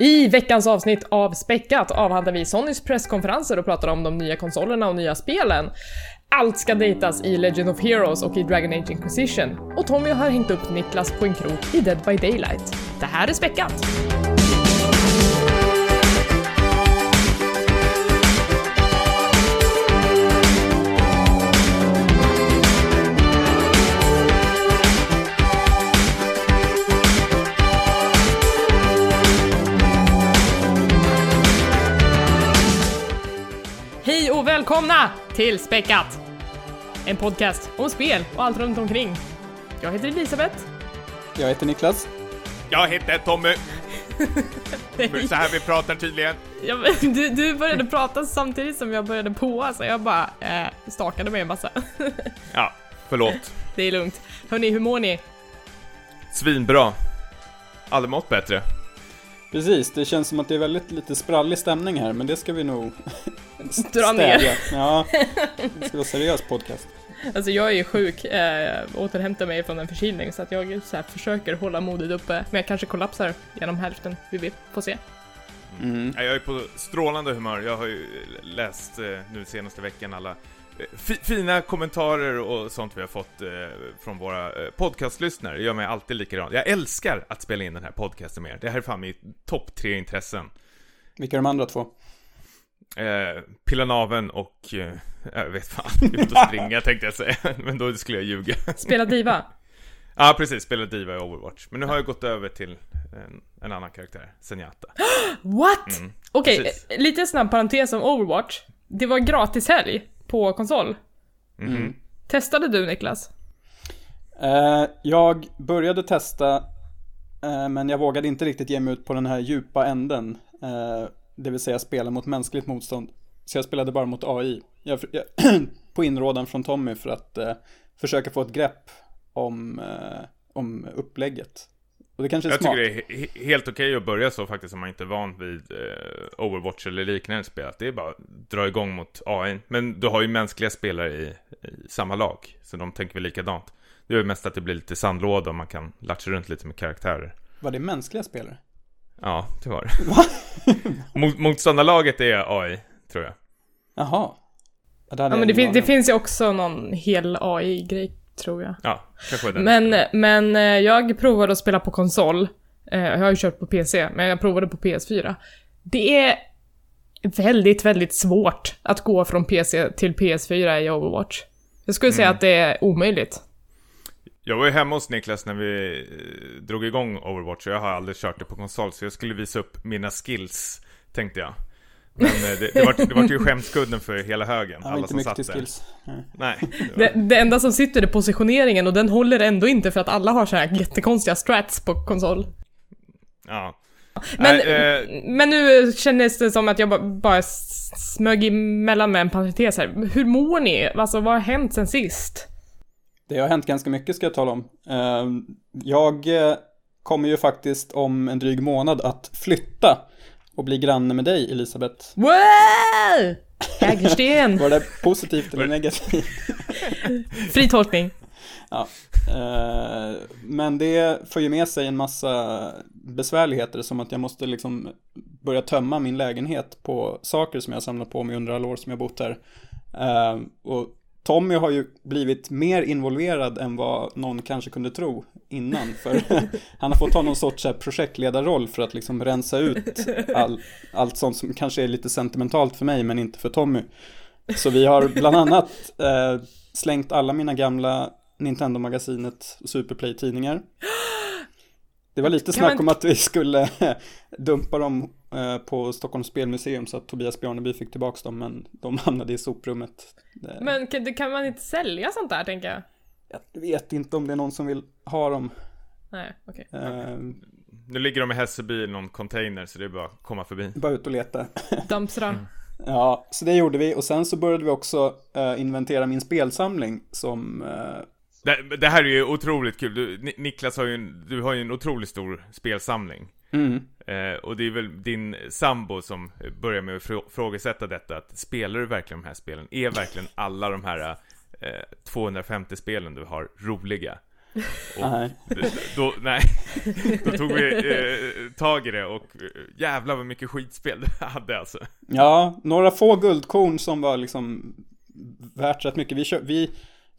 I veckans avsnitt av Späckat avhandlar vi Sonys presskonferenser och pratar om de nya konsolerna och nya spelen. Allt ska dejtas i Legend of Heroes och i Dragon Age Inquisition. Och Tommy har hängt upp Niklas på en krok i Dead by Daylight. Det här är Späckat! Välkomna till Späckat! En podcast om spel och allt runt omkring. Jag heter Elisabeth. Jag heter Niklas. Jag heter Tommy. Så här vi pratar tydligen. Ja, du, du började prata samtidigt som jag började på, så jag bara eh, stakade mig en massa. Ja, förlåt. Det är lugnt. Hörni, hur mår ni? Svinbra. Aldrig mått bättre. Precis, det känns som att det är väldigt lite sprallig stämning här, men det ska vi nog Dra ner. Ja, det ska vara seriös podcast. Alltså jag är ju sjuk, eh, återhämtar mig från en förkylning så att jag så här, försöker hålla modet uppe, men jag kanske kollapsar genom hälften, vi får se. Mm. Ja, Jag är på strålande humör. Jag har ju läst eh, nu senaste veckan alla fina kommentarer och sånt vi har fått eh, från våra eh, podcastlyssnare. Det gör mig alltid likadant. Jag älskar att spela in den här podcasten med er. Det här är fan mitt topp tre intressen. Vilka är de andra två? Eh, pilla naveln och, eh, jag vet fan, ut och springa tänkte jag säga. Men då skulle jag ljuga. Spela Diva. Ja, precis. Spela Diva i Overwatch. Men nu har jag gått över till en, en annan karaktär, Zenyatta. What? Mm, Okej, precis. eh, lite snabb parentes om Overwatch. Det var gratis helg på konsol. Mhm. Testade du Niklas? Eh, jag började testa, eh, men jag vågade inte riktigt ge mig ut på den här djupa änden. Eh, det vill säga spela mot mänskligt motstånd. Så jag spelade bara mot AI. Jag, jag, på inrådan från Tommy för att eh, försöka få ett grepp om, eh, om upplägget. Och det kanske är Jag smart. tycker det är he- helt okej att börja så faktiskt om man inte är van vid eh, Overwatch eller liknande spel. Att Det är bara att dra igång mot AI. Men du har ju mänskliga spelare i, i samma lag, så de tänker väl likadant. Det är ju mest att det blir lite sandlåda och man kan latcha runt lite med karaktärer. Var det mänskliga spelare? Ja, det var det. Mot, motståndarlaget är AI, tror jag. Jaha. Ja, men det, fin- det finns ju också någon hel AI-grej, tror jag. Ja, kanske den. Men, men eh, jag provade att spela på konsol. Eh, Jag har ju kört på PC, men jag provade på PS4. Det är väldigt, väldigt svårt att gå från PC till PS4 i Overwatch. Jag skulle säga att det är omöjligt. Jag var ju hemma hos Niklas när vi eh, drog igång Overwatch och jag har aldrig kört det på konsol så jag skulle visa upp mina skills, tänkte jag. Men eh, det, det, var, det var ju skämskudden för hela högen, Ja, alla inte som satt där. skills. Nej. Det Det, det enda som sitter är positioneringen och den håller ändå inte för att alla har så här jättekonstiga strats på konsol. ja. Men, Nej, eh, men nu kändes det som att jag ba- bara smög emellan med en parentes här. Hur mår ni? Alltså vad har hänt sen sist? Det har hänt ganska mycket ska jag tala om. Eh, Jag eh, kommer ju faktiskt om en dryg månad att flytta och bli granne med dig Elisabeth. Wow! Hägersten! Var det positivt eller negativt? Fri tolkning. Ja. Eh, Men det för ju med sig en massa besvärligheter som att jag måste liksom börja tömma min lägenhet på saker som jag samlat på mig under alla år som jag bott här. Eh, Och Tommy har ju blivit mer involverad än vad någon kanske kunde tro innan. För han har fått ta någon sorts projektledarroll för att liksom rensa ut all, allt sånt som kanske är lite sentimentalt för mig men inte för Tommy. Så vi har bland annat eh, slängt alla mina gamla Nintendo-magasinet Superplay-tidningar. Det var lite Kan snack man- om att vi skulle dumpa dem eh, på Stockholms spelmuseum så att Tobias Bjarneby fick tillbaka dem men de hamnade i soprummet. Men kan, det- kan man inte sälja sånt där, tänker jag? Jag vet inte om det är någon som vill ha dem. Nej, okej. Eh, nu ligger de i Hässelby i någon container så det är bara att komma förbi. bara ut och leta. Dampsra. Ja, så det gjorde vi och sen så började vi också eh, inventera min spelsamling som eh, Det, det här är ju otroligt kul. Du, Ni- Niklas har ju en, du har ju en otroligt stor spelsamling. mm, Eh, och det är väl din sambo som börjar med att frå- frågesätta detta, att spelar du verkligen de här spelen? Är verkligen alla de här eh, 250 spelen du har roliga? Och Nej. då, nej, då tog vi eh, tag i det och eh, jävlar vad mycket skitspel det hade alltså. Ja, några få guldkorn som var liksom värt rätt mycket. Vi, kö- vi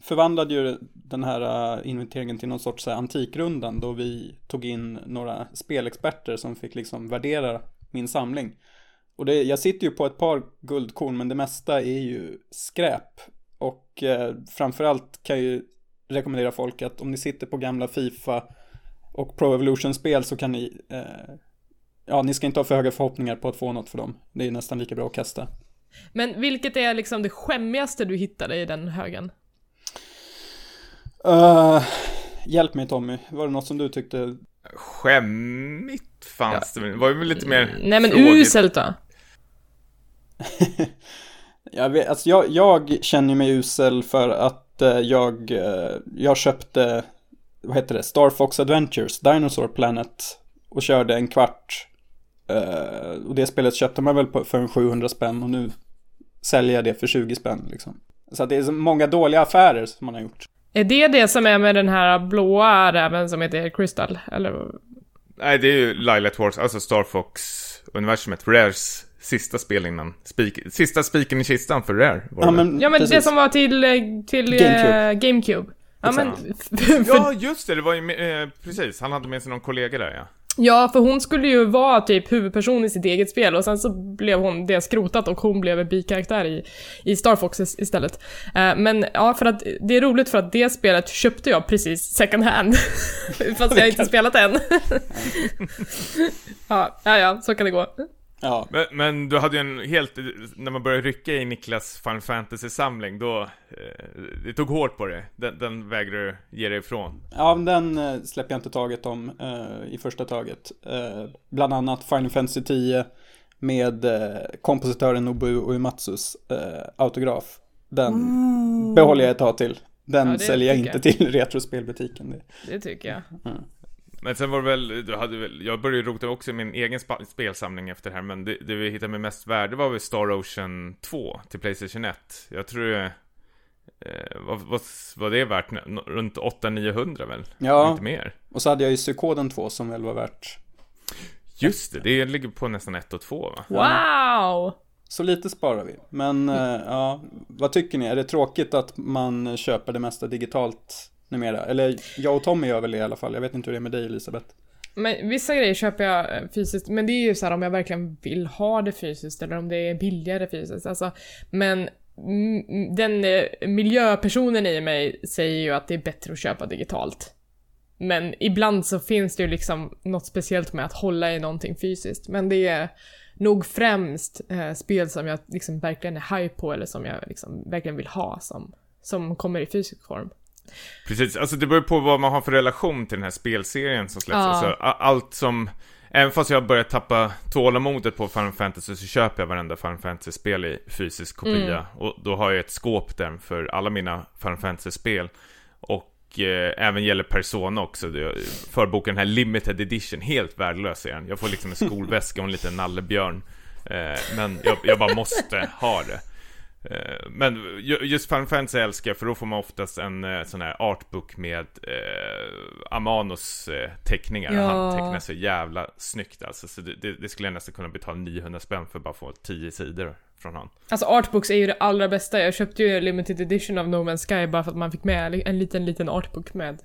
förvandlade ju den här äh, inventeringen till någon sorts äh, antikrundan då vi tog in några spelexperter som fick liksom värdera min samling. Och det, jag sitter ju på ett par guldkorn men det mesta är ju skräp. Och eh, framförallt kan jag ju rekommendera folk att om ni sitter på gamla Fifa och Pro Evolution-spel så kan ni eh, Ja, ni ska inte ha för höga förhoppningar på att få något för dem. Det är nästan lika bra att kasta. Men vilket är liksom det skämmigaste du hittade i den högen? Uh, hjälp mig Tommy, var det något som du tyckte? Skämmigt fanns det, men det var ju lite mer Nej men frågigt. uselt då? Jag, vet, alltså jag, jag känner mig usel för att eh, jag, eh, jag köpte, vad heter det, Star Fox Adventures, Dinosaur Planet och körde en kvart. Och det spelet köpte man väl på, för en 700 spänn och nu säljer jag det för 20 spänn liksom. Så att det är så många doliga affärer som man har gjort. Är det det som är med den här blåa räven som heter Crystal? Eller? Nej, det är ju Lilat Wars, alltså Star Fox-universumet, Rares sista spel innan, spik, sista spiken i kistan för Rare var Ja det. men, Ja men det som var till, eh, till GameCube. GameCube. GameCube. Ja men, för, för, Ja, just det, det var ju, eh, precis, han hade med sig någon kollega där ja. Ja för hon skulle ju vara typ huvudperson i sitt eget spel och sen så blev hon det skrotat och hon blev en bikaraktär i, i Star Fox is- istället. Eh, men ja, för att det är roligt för att det spelet köpte jag precis second hand. Fast jag inte spelat än. ja, ja, ja, så kan det gå. Ja, Men, men du hade ju en helt, när man började rycka i Niklas Final Fantasy-samling, då, eh, det tog hårt på det. Den, den vägrade du ge dig ifrån. ja men den eh, släpper jag inte taget om eh, i första taget. Eh, bland annat Final Fantasy 10 med eh, kompositören Nobuo Uematsus eh, autograf. Den behåller jag ett tag till. Den Ja, säljer jag inte till Retrospelbutiken. Det. Det tycker jag. Men sen var det väl, du hade väl, jag började rota också i min egen spa, spelsamling efter det här, men det, det vi hittade med mest värde var väl Star Ocean 2 till Playstation 1. Jag tror det, eh, vad, vad var det värt? Nå- Runt 800-900 väl? Ja. Inte mer. Och så hade jag ju Psykoden 2 som väl var värt Just det, det ligger på nästan 1 och 2 va? Wow! Så lite sparar vi. Men eh, ja, vad tycker ni? Är det tråkigt att man köper det mesta digitalt numera? Eller jag och Tommy gör väl det i alla fall. Jag vet inte hur det är med dig Elisabeth. Men vissa grejer köper jag eh, fysiskt, men det är ju så här om jag verkligen vill ha det fysiskt eller om det är billigare fysiskt. Alltså, men den eh, miljöpersonen i mig säger ju att det är bättre att köpa digitalt. Men ibland så finns det ju liksom något speciellt med att hålla i någonting fysiskt. Men det är nog främst eh, spel som jag liksom verkligen är hype på eller som jag liksom verkligen vill ha som, som kommer i fysisk form. Precis, alltså det beror på vad man har för relation till den här spelserien som släpps. Ja. Alltså, allt som, även fast jag börjat tappa tålamodet på Final Fantasy så köper jag varenda Final Fantasy-spel i fysisk kopia. Mm. Och då har jag ett skåp där för alla mina Final Fantasy-spel. Och eh, även gäller Persona också. Förboken den här limited edition, helt värdelös är den. Jag får liksom en skolväska och en liten nallebjörn. Eh, men jag, jag bara måste ha det. Eh, Men ju- just Final Fantasy älskar jag för då får man oftast en eh, sån här artbook med eh, Amanos eh, teckningar. Ja. Han tecknar så jävla snyggt alltså. Så det, det, skulle jag nästan kunna betala 900 spänn för att bara få 10 sidor från han. Alltså artbooks är ju det allra bästa. Jag köpte ju limited edition av No Man's Sky bara för att man fick med en liten, liten artbook med,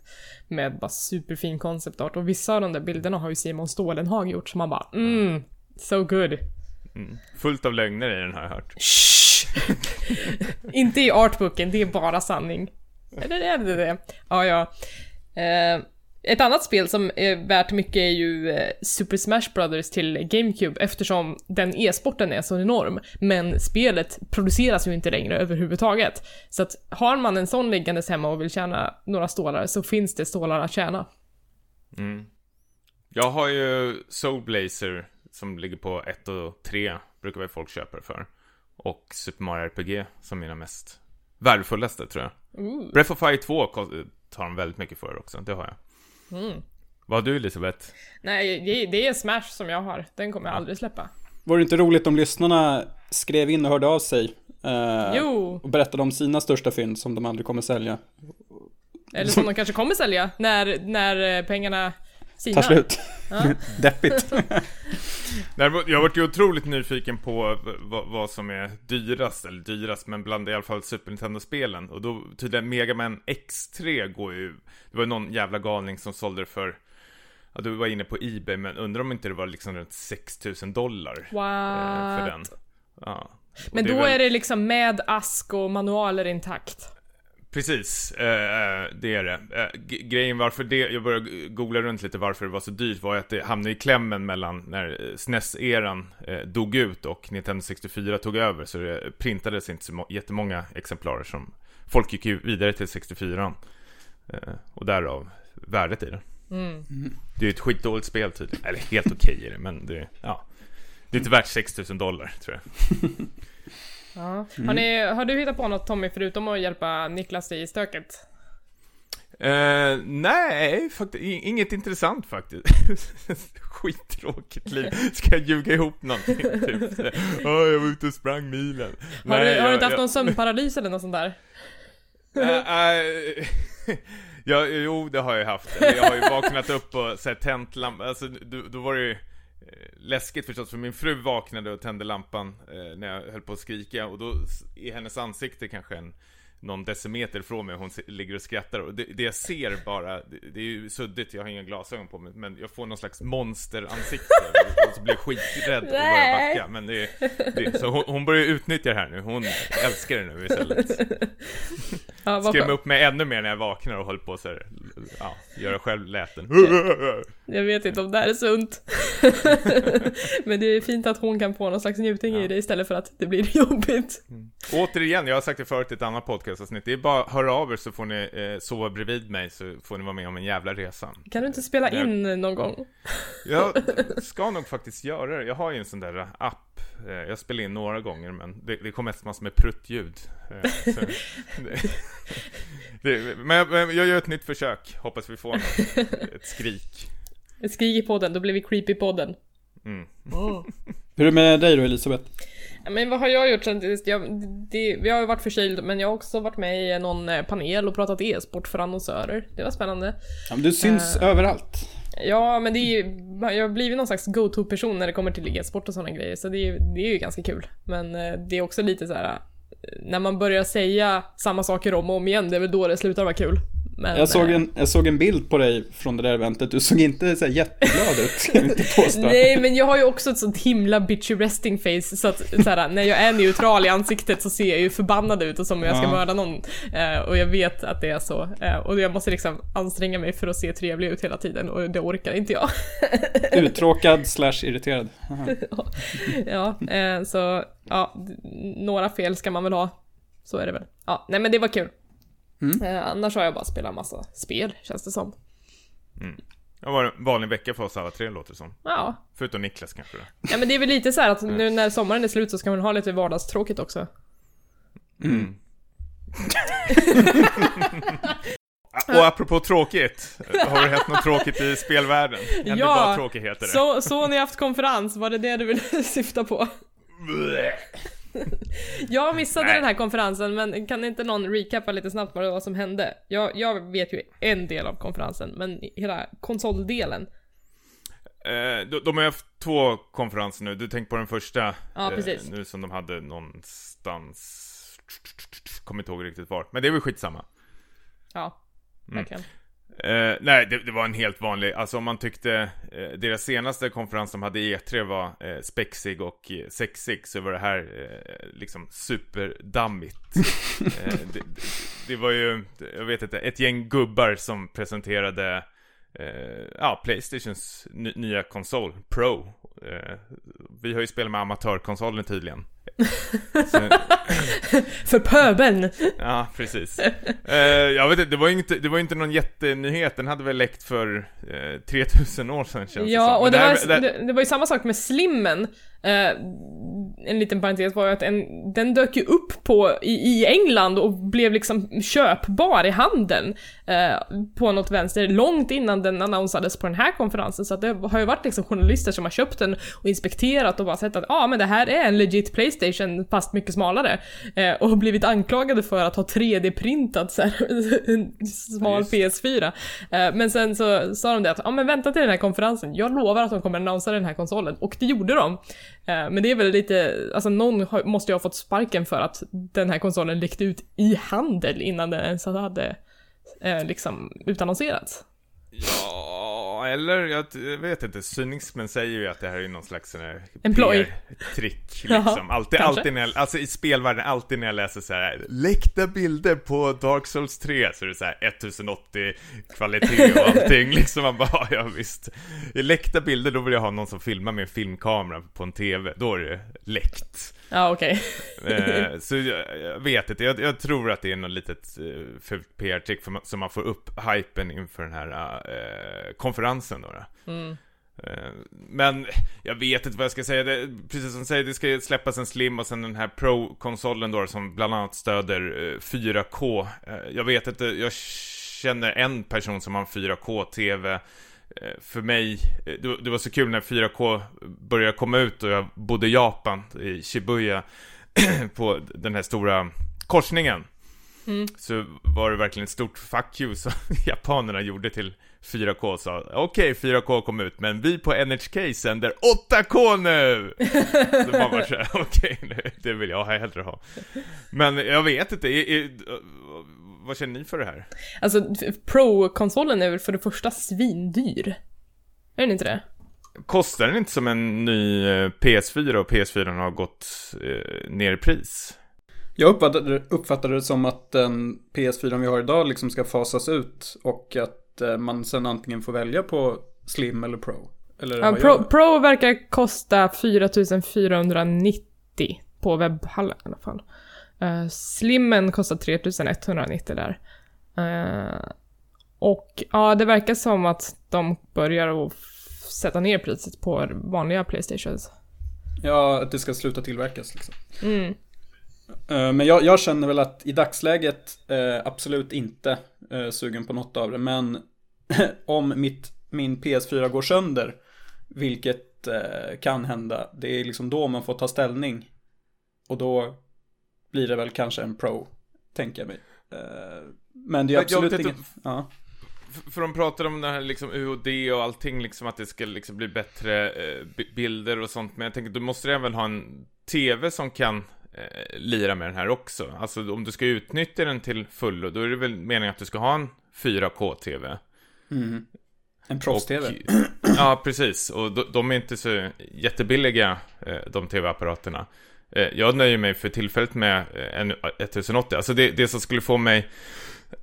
med bara superfin concept art. Och vissa av de där bilderna har ju Simon Stålenhag gjort, så man bara mm, so good. Mm. Fullt av lögner i den har jag hört. Shh! Inte i artbooken, det är bara sanning. Eller är det det? Ja, ja. Eh, ett annat spel som är värt mycket är ju eh, Super Smash Brothers till GameCube eftersom den e-sporten är så enorm. Men spelet produceras ju inte längre överhuvudtaget. Så att har man en sån liggandes hemma och vill tjäna några stålar så finns det stålar att tjäna. Mm. Jag har ju Soul Blazer som ligger på 1 och 3, brukar väl folk köpa det för. Och Super Mario RPG som mina mest värdefullaste tror jag. Ooh. Breath of Fire 2 kost- tar de väldigt mycket för också, det har jag. Mm. Vad har du Elisabeth? Nej, det, det är Smash som jag har. Den kommer jag aldrig släppa. Vore det inte roligt om lyssnarna skrev in och hörde av sig? eh, Jo! Och berättade om sina största fynd som de aldrig kommer sälja. Eller som de kanske kommer sälja när, när eh, pengarna sinar. Tar slut. Ja. Deppigt. Jag har varit ju otroligt nyfiken på vad, som är dyrast, eller dyrast, men bland i alla fall Super Nintendo-spelen. Och då tydligen Mega Man X3 går ju, det var ju någon jävla galning som sålde det för, ja du var inne på Ebay, men undrar om inte det var liksom runt 6000 dollar. eh, För den. What? Ja. Men det då väl- är det liksom med ask och manualer intakt. Precis, eh, eh, det är det. Eh, grejen varför det, jag började googla runt lite varför det var så dyrt var ju att det hamnade i klämmen mellan när SNES-eran eh, dog ut och Nintendo 64 tog över så det printades inte så må- jättemånga exemplarer som folk gick ju vidare till 64 eh, och därav värdet i det. Mm. Det är ju ett skitdåligt spel tydligen, eller helt okej är det men det, ja. Det är inte värt 6000 dollar tror jag. Ja. Har, ni, har du hittat på något Tommy förutom att hjälpa Niklas i stöket? Eh, nej, faktiskt, inget intressant faktiskt. Skittråkigt liv. Ska jag ljuga ihop någonting? Typ. Åh, jag var ute och sprang milen. Har, du, har jag, du inte haft jag, någon sömnparalys eller något sånt där? Eh, eh, ja, jo, det har jag haft. Jag har ju vaknat upp och sett tänt lampan. Alltså, då, då var det ju läskigt förstås, för min fru vaknade och tände lampan eh, när jag höll på att skrika. Och då i hennes ansikte kanske en någon decimeter från mig och hon ligger och skrattar. Och det, det jag ser bara, det, det är ju suddigt, jag har inga glasögon på mig men jag får någon slags monsteransikte. Och så blir jag skiträdd och börjar backa men det, det så hon, hon börjar utnyttja det här nu, hon älskar det nu istället Ja, skönt. upp mig ännu mer när jag vaknar och håller på här, ja, göra själv läten Jag vet inte om det här är sunt. Men det är fint att hon kan få någon slags njutning i Ja. det istället för att det blir jobbigt. Återigen, jag har sagt det förut i ett annat podcastavsnitt, det är bara att höra av er så får ni eh, sova bredvid mig så får ni vara med om en jävla resa Kan du inte spela Nej. in någon gång? Jag ska nog faktiskt göra det. Jag har ju en sån där app. Eh, Jag spelar in några gånger men det, det kommer mest massor med pruttljud. Eh, men jag, men jag gör ett nytt försök. Hoppas vi får något. Ett skrik. Ett skrik i podden, då blir vi creepy podden. Mm. Hur är det med dig då Elisabeth? Men vad har jag gjort sen sist? Jag, det, jag har ju varit förkyld, men jag har också varit med i någon eh, panel och pratat e-sport för annonsörer. Det var spännande. Ja, men du syns Eh. överallt. Ja, men det är ju, jag har blivit någon slags go-to-person när det kommer till e-sport och sådana grejer, så det är, ju- det är ju ganska kul. Men eh, det är också lite så här. Eh, när man börjar säga samma saker om och om igen, det är väl då det slutar vara kul. Men, Jag såg, eh, en, jag såg en bild på dig från det där eventet, du såg inte så jätteglad ut, ska jag inte påstå. Nej, men jag har ju också ett sånt himla bitchy resting face så att så här, när jag är neutral i ansiktet så ser jag ju förbannad ut och som om jag ska Ja. mörda någon. Eh, och jag vet att det är så. Eh, och jag måste liksom anstränga mig för att se trevlig ut hela tiden och det orkar inte jag. Uttråkad slash irriterad. Ja, eh, så ja, några fel ska man väl ha. Så är det väl. Ja, nej men det var kul. Mm. Eh, annars har jag bara spelat massa spel, känns det som. Det var en vanlig vecka för oss alla tre låter det som. Ja. Förutom Niklas kanske. ja, men det är väl lite så här att nu när sommaren är slut så ska man ha lite vardagstråkigt också. Mm. och apropå tråkigt. Har det hänt något tråkigt i spelvärlden? Ja, bara tråkigheter? Så, så ni haft konferens, var det det du ville syfta på? Jag missade Nej. den här konferensen, men kan inte någon recappa lite snabbt vad det var som hände? Jag, jag vet ju en del av konferensen, men hela konsoldelen. Eh, de, de har haft två konferenser nu, du tänker på den första Ja, precis. Nu som de hade någonstans Kommer inte ihåg riktigt var, men det är väl skitsamma Ja, Mm. Eh, Nej, det, det var en helt vanlig, alltså om man tyckte eh, Deras senaste konferens de hade i E3 var eh, spexig och eh, sexig Så var det här eh, liksom superdammigt eh, det, det, det var ju, jag vet inte, ett gäng gubbar som presenterade Eh, ja, Playstations ny- nya konsol, Pro. Vi har ju spelat med amatörkonsolen tydligen. För pöbeln! ja, precis. Eh, jag vet inte, det var ju inte, det var inte någon jättenyhet. Den hade väl läckt för eh, 3000 år sedan känns det Ja, som. och Men det, här- var, det, det var ju samma sak med slimmen. Eh, en liten parentes var ju att en, den dök ju upp på, i, i England och blev liksom köpbar i handeln eh, på något vänster långt innan den annonsades på den här konferensen. Så det har ju varit liksom journalister som har köpt den och inspekterat och bara sett att ja ah, men det här är en legit Playstation fast mycket smalare. Eh, och blivit anklagade för att ha 3D-printat så här, en smal PS4. Eh, men sen så sa de det att ja ah, men vänta till den här konferensen, jag lovar att de kommer annonsera den här konsolen. Och det gjorde de. Eh, men det är väl lite, alltså någon måste ju ha fått sparken för att den här konsolen läckte ut i handel innan den ens hade eh, liksom utannonserats. Ja, eller jag vet inte. Cynismen säger ju att det här är någon slags sån här trick liksom. Alltid, alltid när jag, alltså i spelvärlden, alltid när jag läser så här läckta bilder på Dark Souls 3 så är det så här 1080 kvalitet och allting liksom. Man bara, ja visst. I läckta bilder då vill jag ha någon som filmar med en filmkamera på en TV. Då är det läckt. Ja, okej. Okay. eh, så jag, jag, vet inte, jag, jag, tror att det är något litet eh, fult PR-trick så man får upp hypen inför den här eh, konferensen då. Mm. Eh, men jag vet inte vad jag ska säga, det, precis som du säger, det ska släppas en Slim och sen den här Pro-konsolen då som bland annat stöder 4K. Eh, eh, jag vet inte, jag känner en person som har en 4K-TV för mig, det var så kul när 4K började komma ut och jag bodde i Japan, i Shibuya, på den här stora korsningen. Mm. Så var det verkligen ett stort fuck you som japanerna gjorde till 4K sa okej okay, 4K kom ut men vi på NHK sänder 8K nu! så man var såhär okej okay, det vill jag hellre ha. Men jag vet inte, vad känner ni för det här? Alltså Pro-konsolen är väl för det första svindyr? Är den inte det? Kostar den inte som en ny eh, PS4 och PS4 har gått eh, ner i pris? Jag uppfattade, uppfattade det som att den PS4 vi har idag liksom ska fasas ut och att eh, man sen antingen får välja på Slim eller Pro. Eller ja, Pro, Pro, verkar kosta 4490 på webbhallen i alla fall. Uh, Slimmen kostar 3190 där. Uh, och ja, det verkar som att de börjar att sätta ner priset på vanliga Playstations. Ja, att det ska sluta tillverkas liksom. Mm. Uh, men jag, jag, känner väl att i dagsläget absolut inte sugen på något av det. Men om mitt, min PS4 går sönder, vilket kan hända, det är liksom då man får ta ställning. Och då blir det väl kanske en pro, tänker jag mig. Eh, men det är absolut jag, jag, inget... Ja. För de pratar om det här liksom UOD och allting, liksom att det ska liksom bli bättre eh, bilder och sånt. Men jag tänker, du måste även ha en TV som kan eh, lira med den här också. Alltså om du ska utnyttja den till fullo, då är det väl meningen att du ska ha en 4K-TV. Mm. En proffs-TV. Ja, precis. Och de, de, är inte så jättebilliga, de TV-apparaterna. Eh, jag nöjer mig för tillfället med eh, en eh, 1080. Alltså det, det som skulle få mig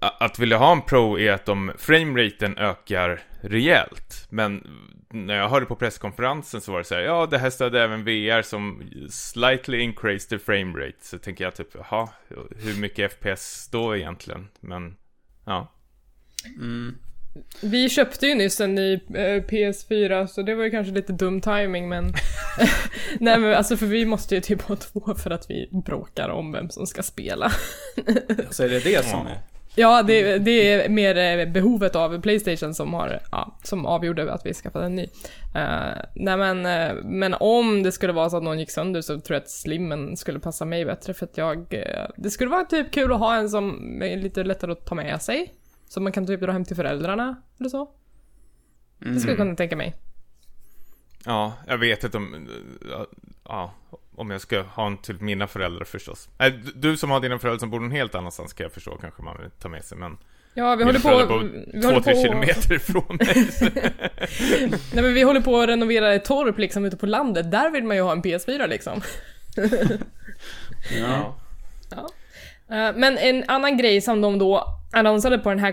att vilja ha en Pro är att om frameraten ökar rejält. Men när jag hörde på presskonferensen så var det så här, ja det här stödde även VR som slightly increased the framerate. Så tänker jag typ, jaha, hur mycket FPS då egentligen? Men, ja. Mm. Vi köpte ju nyss en ny eh, PS4 så det var ju kanske lite dum timing men... Nej men alltså för vi måste ju typ ha två för att vi bråkar om vem som ska spela. så är det det som är? Ja, det, det är mer eh, behovet av Playstation som har, ja, som avgjorde att vi skaffade en ny. Uh, nej men, uh, men om det skulle vara så att någon gick sönder så tror jag att slimmen skulle passa mig bättre för att jag, uh, det skulle vara typ kul att ha en som är lite lättare att ta med sig. Som man kan typ dra hem till föräldrarna eller så. Mm. Det skulle jag kunna tänka mig. Ja, jag vet inte om... Ja, om jag ska ha en till mina föräldrar förstås. du som har dina föräldrar som bor någon helt annanstans kan jag förstå kanske man vill ta med sig, men... Ja, vi håller på... Bor vi två, tre på... kilometer ifrån mig. Nej, men vi håller på att renovera ett torp liksom ute på landet. Där vill man ju ha en PS4 liksom. ja. ja. Eh, men en annan grej som de då annonsade på den här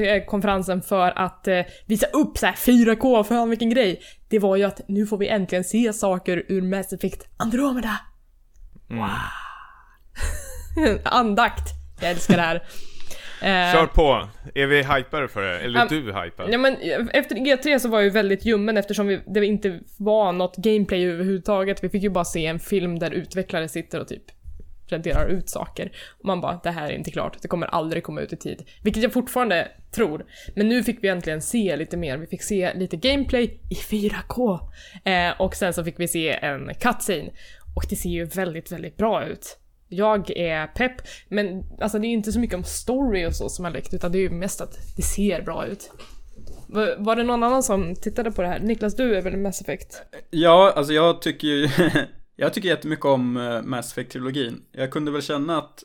eh, konferensen för att eh, visa upp så 4K, fan vilken grej. Det var ju att nu får vi äntligen se saker ur Mass Effect Andromeda. Mm. Wow. Andakt. Jag älskar det här. Eh, Kör på! Är vi hypade för det? Eller är du hypad? Ja men efter E3 så var jag ju väldigt ljummen eftersom vi, det inte var något gameplay överhuvudtaget. Vi fick ju bara se en film där utvecklare sitter och typ renderar ut saker. Och man bara, det här är inte klart, det kommer aldrig komma ut i tid. Vilket jag fortfarande tror. Men nu fick vi äntligen se lite mer, vi fick se lite gameplay i 4K. Eh, och sen så fick vi se en cutscene. Och det ser ju väldigt, väldigt bra ut. Jag är pepp, men alltså det är ju inte så mycket om story och så som har läckt, utan det är ju mest att det ser bra ut. Var, var det någon annan som tittade på det här? Niklas, du är väl Mass Effect? Ja, alltså jag tycker ju, jag tycker jättemycket om eh, Mass Effect-trilogin. Jag kunde väl känna att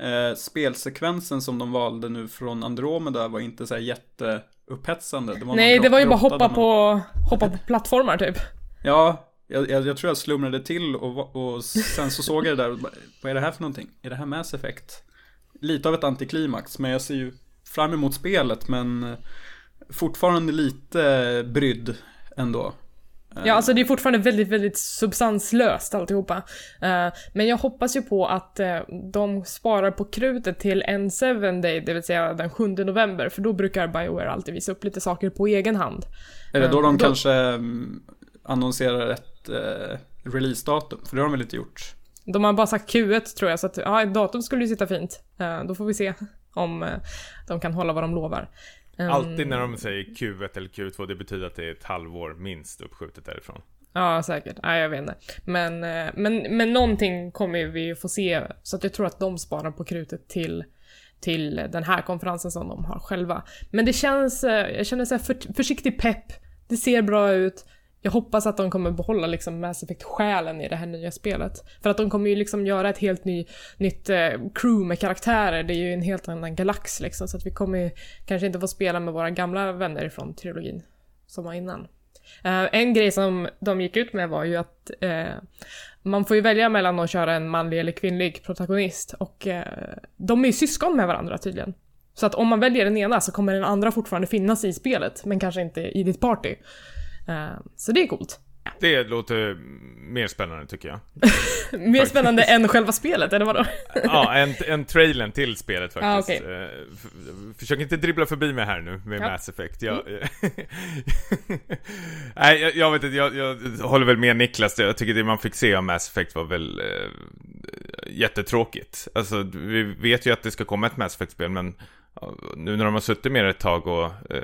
eh, spelsekvensen som de valde nu från Andromeda var inte så här jätteupphetsande. Det Nej, det var ju bara hoppa man- på, hoppa på plattformar typ. Ja, jag, jag, jag tror jag slumrade till och, och sen så såg jag det där och bara, vad är det här för någonting? Är det här Mass Effect? Lite av ett antiklimax, men jag ser ju fram emot spelet men eh, fortfarande lite brydd ändå. Ja, alltså det är fortfarande väldigt, väldigt substanslöst alltihopa. Uh, men jag hoppas ju på att eh, de sparar på krutet till en 7 day, det vill säga den 7 november, för då brukar Bioware alltid visa upp lite saker på egen hand. Är det då Ja, de då- kanske mm, annonserar ett eh, releasedatum? För det har de väl inte gjort? De har bara sagt Q1 tror jag, så att ja, ett datum skulle ju sitta fint. Eh, då får vi se om eh, de kan hålla vad de lovar. Um, Alltid när de säger Q1 eller Q2, det betyder att det är ett halvår minst uppskjutet därifrån. Ja, säkert. Nej, jag vet inte. Men, eh, men, men någonting kommer vi ju få se, så att jag tror att de sparar på krutet till, till den här konferensen som de har själva. Men det känns, eh, jag känner så här för, försiktig pepp, det ser bra ut. Jag hoppas att de kommer behålla liksom Mass Effect-själen i det här nya spelet. För att de kommer ju liksom göra ett helt ny, nytt eh, crew med karaktärer, det är ju en helt annan galax liksom, så att vi kommer ju kanske inte få spela med våra gamla vänner från trilogin som var innan. Eh, en grej som de gick ut med var ju att eh, man får ju välja mellan att köra en manlig eller kvinnlig protagonist och eh, de är ju syskon med varandra tydligen. Så att om man väljer den ena så kommer den andra fortfarande finnas i spelet, men kanske inte i ditt party. Eh, så det är coolt. Det låter mer spännande tycker jag. Mer spännande än själva spelet, eller vadå? Ja, en, en trailern till spelet faktiskt. Ah. Eh, f- Försök inte dribbla förbi mig här nu med Ja. Mass Effect. Jag, Nej, jag, jag vet inte, jag, jag håller väl med Niklas. Jag tycker det man fick se av Mass Effect var väl eh, jättetråkigt. Alltså, vi vet ju att det ska komma ett Mass Effect-spel, men nu när de har suttit med det ett tag och eh,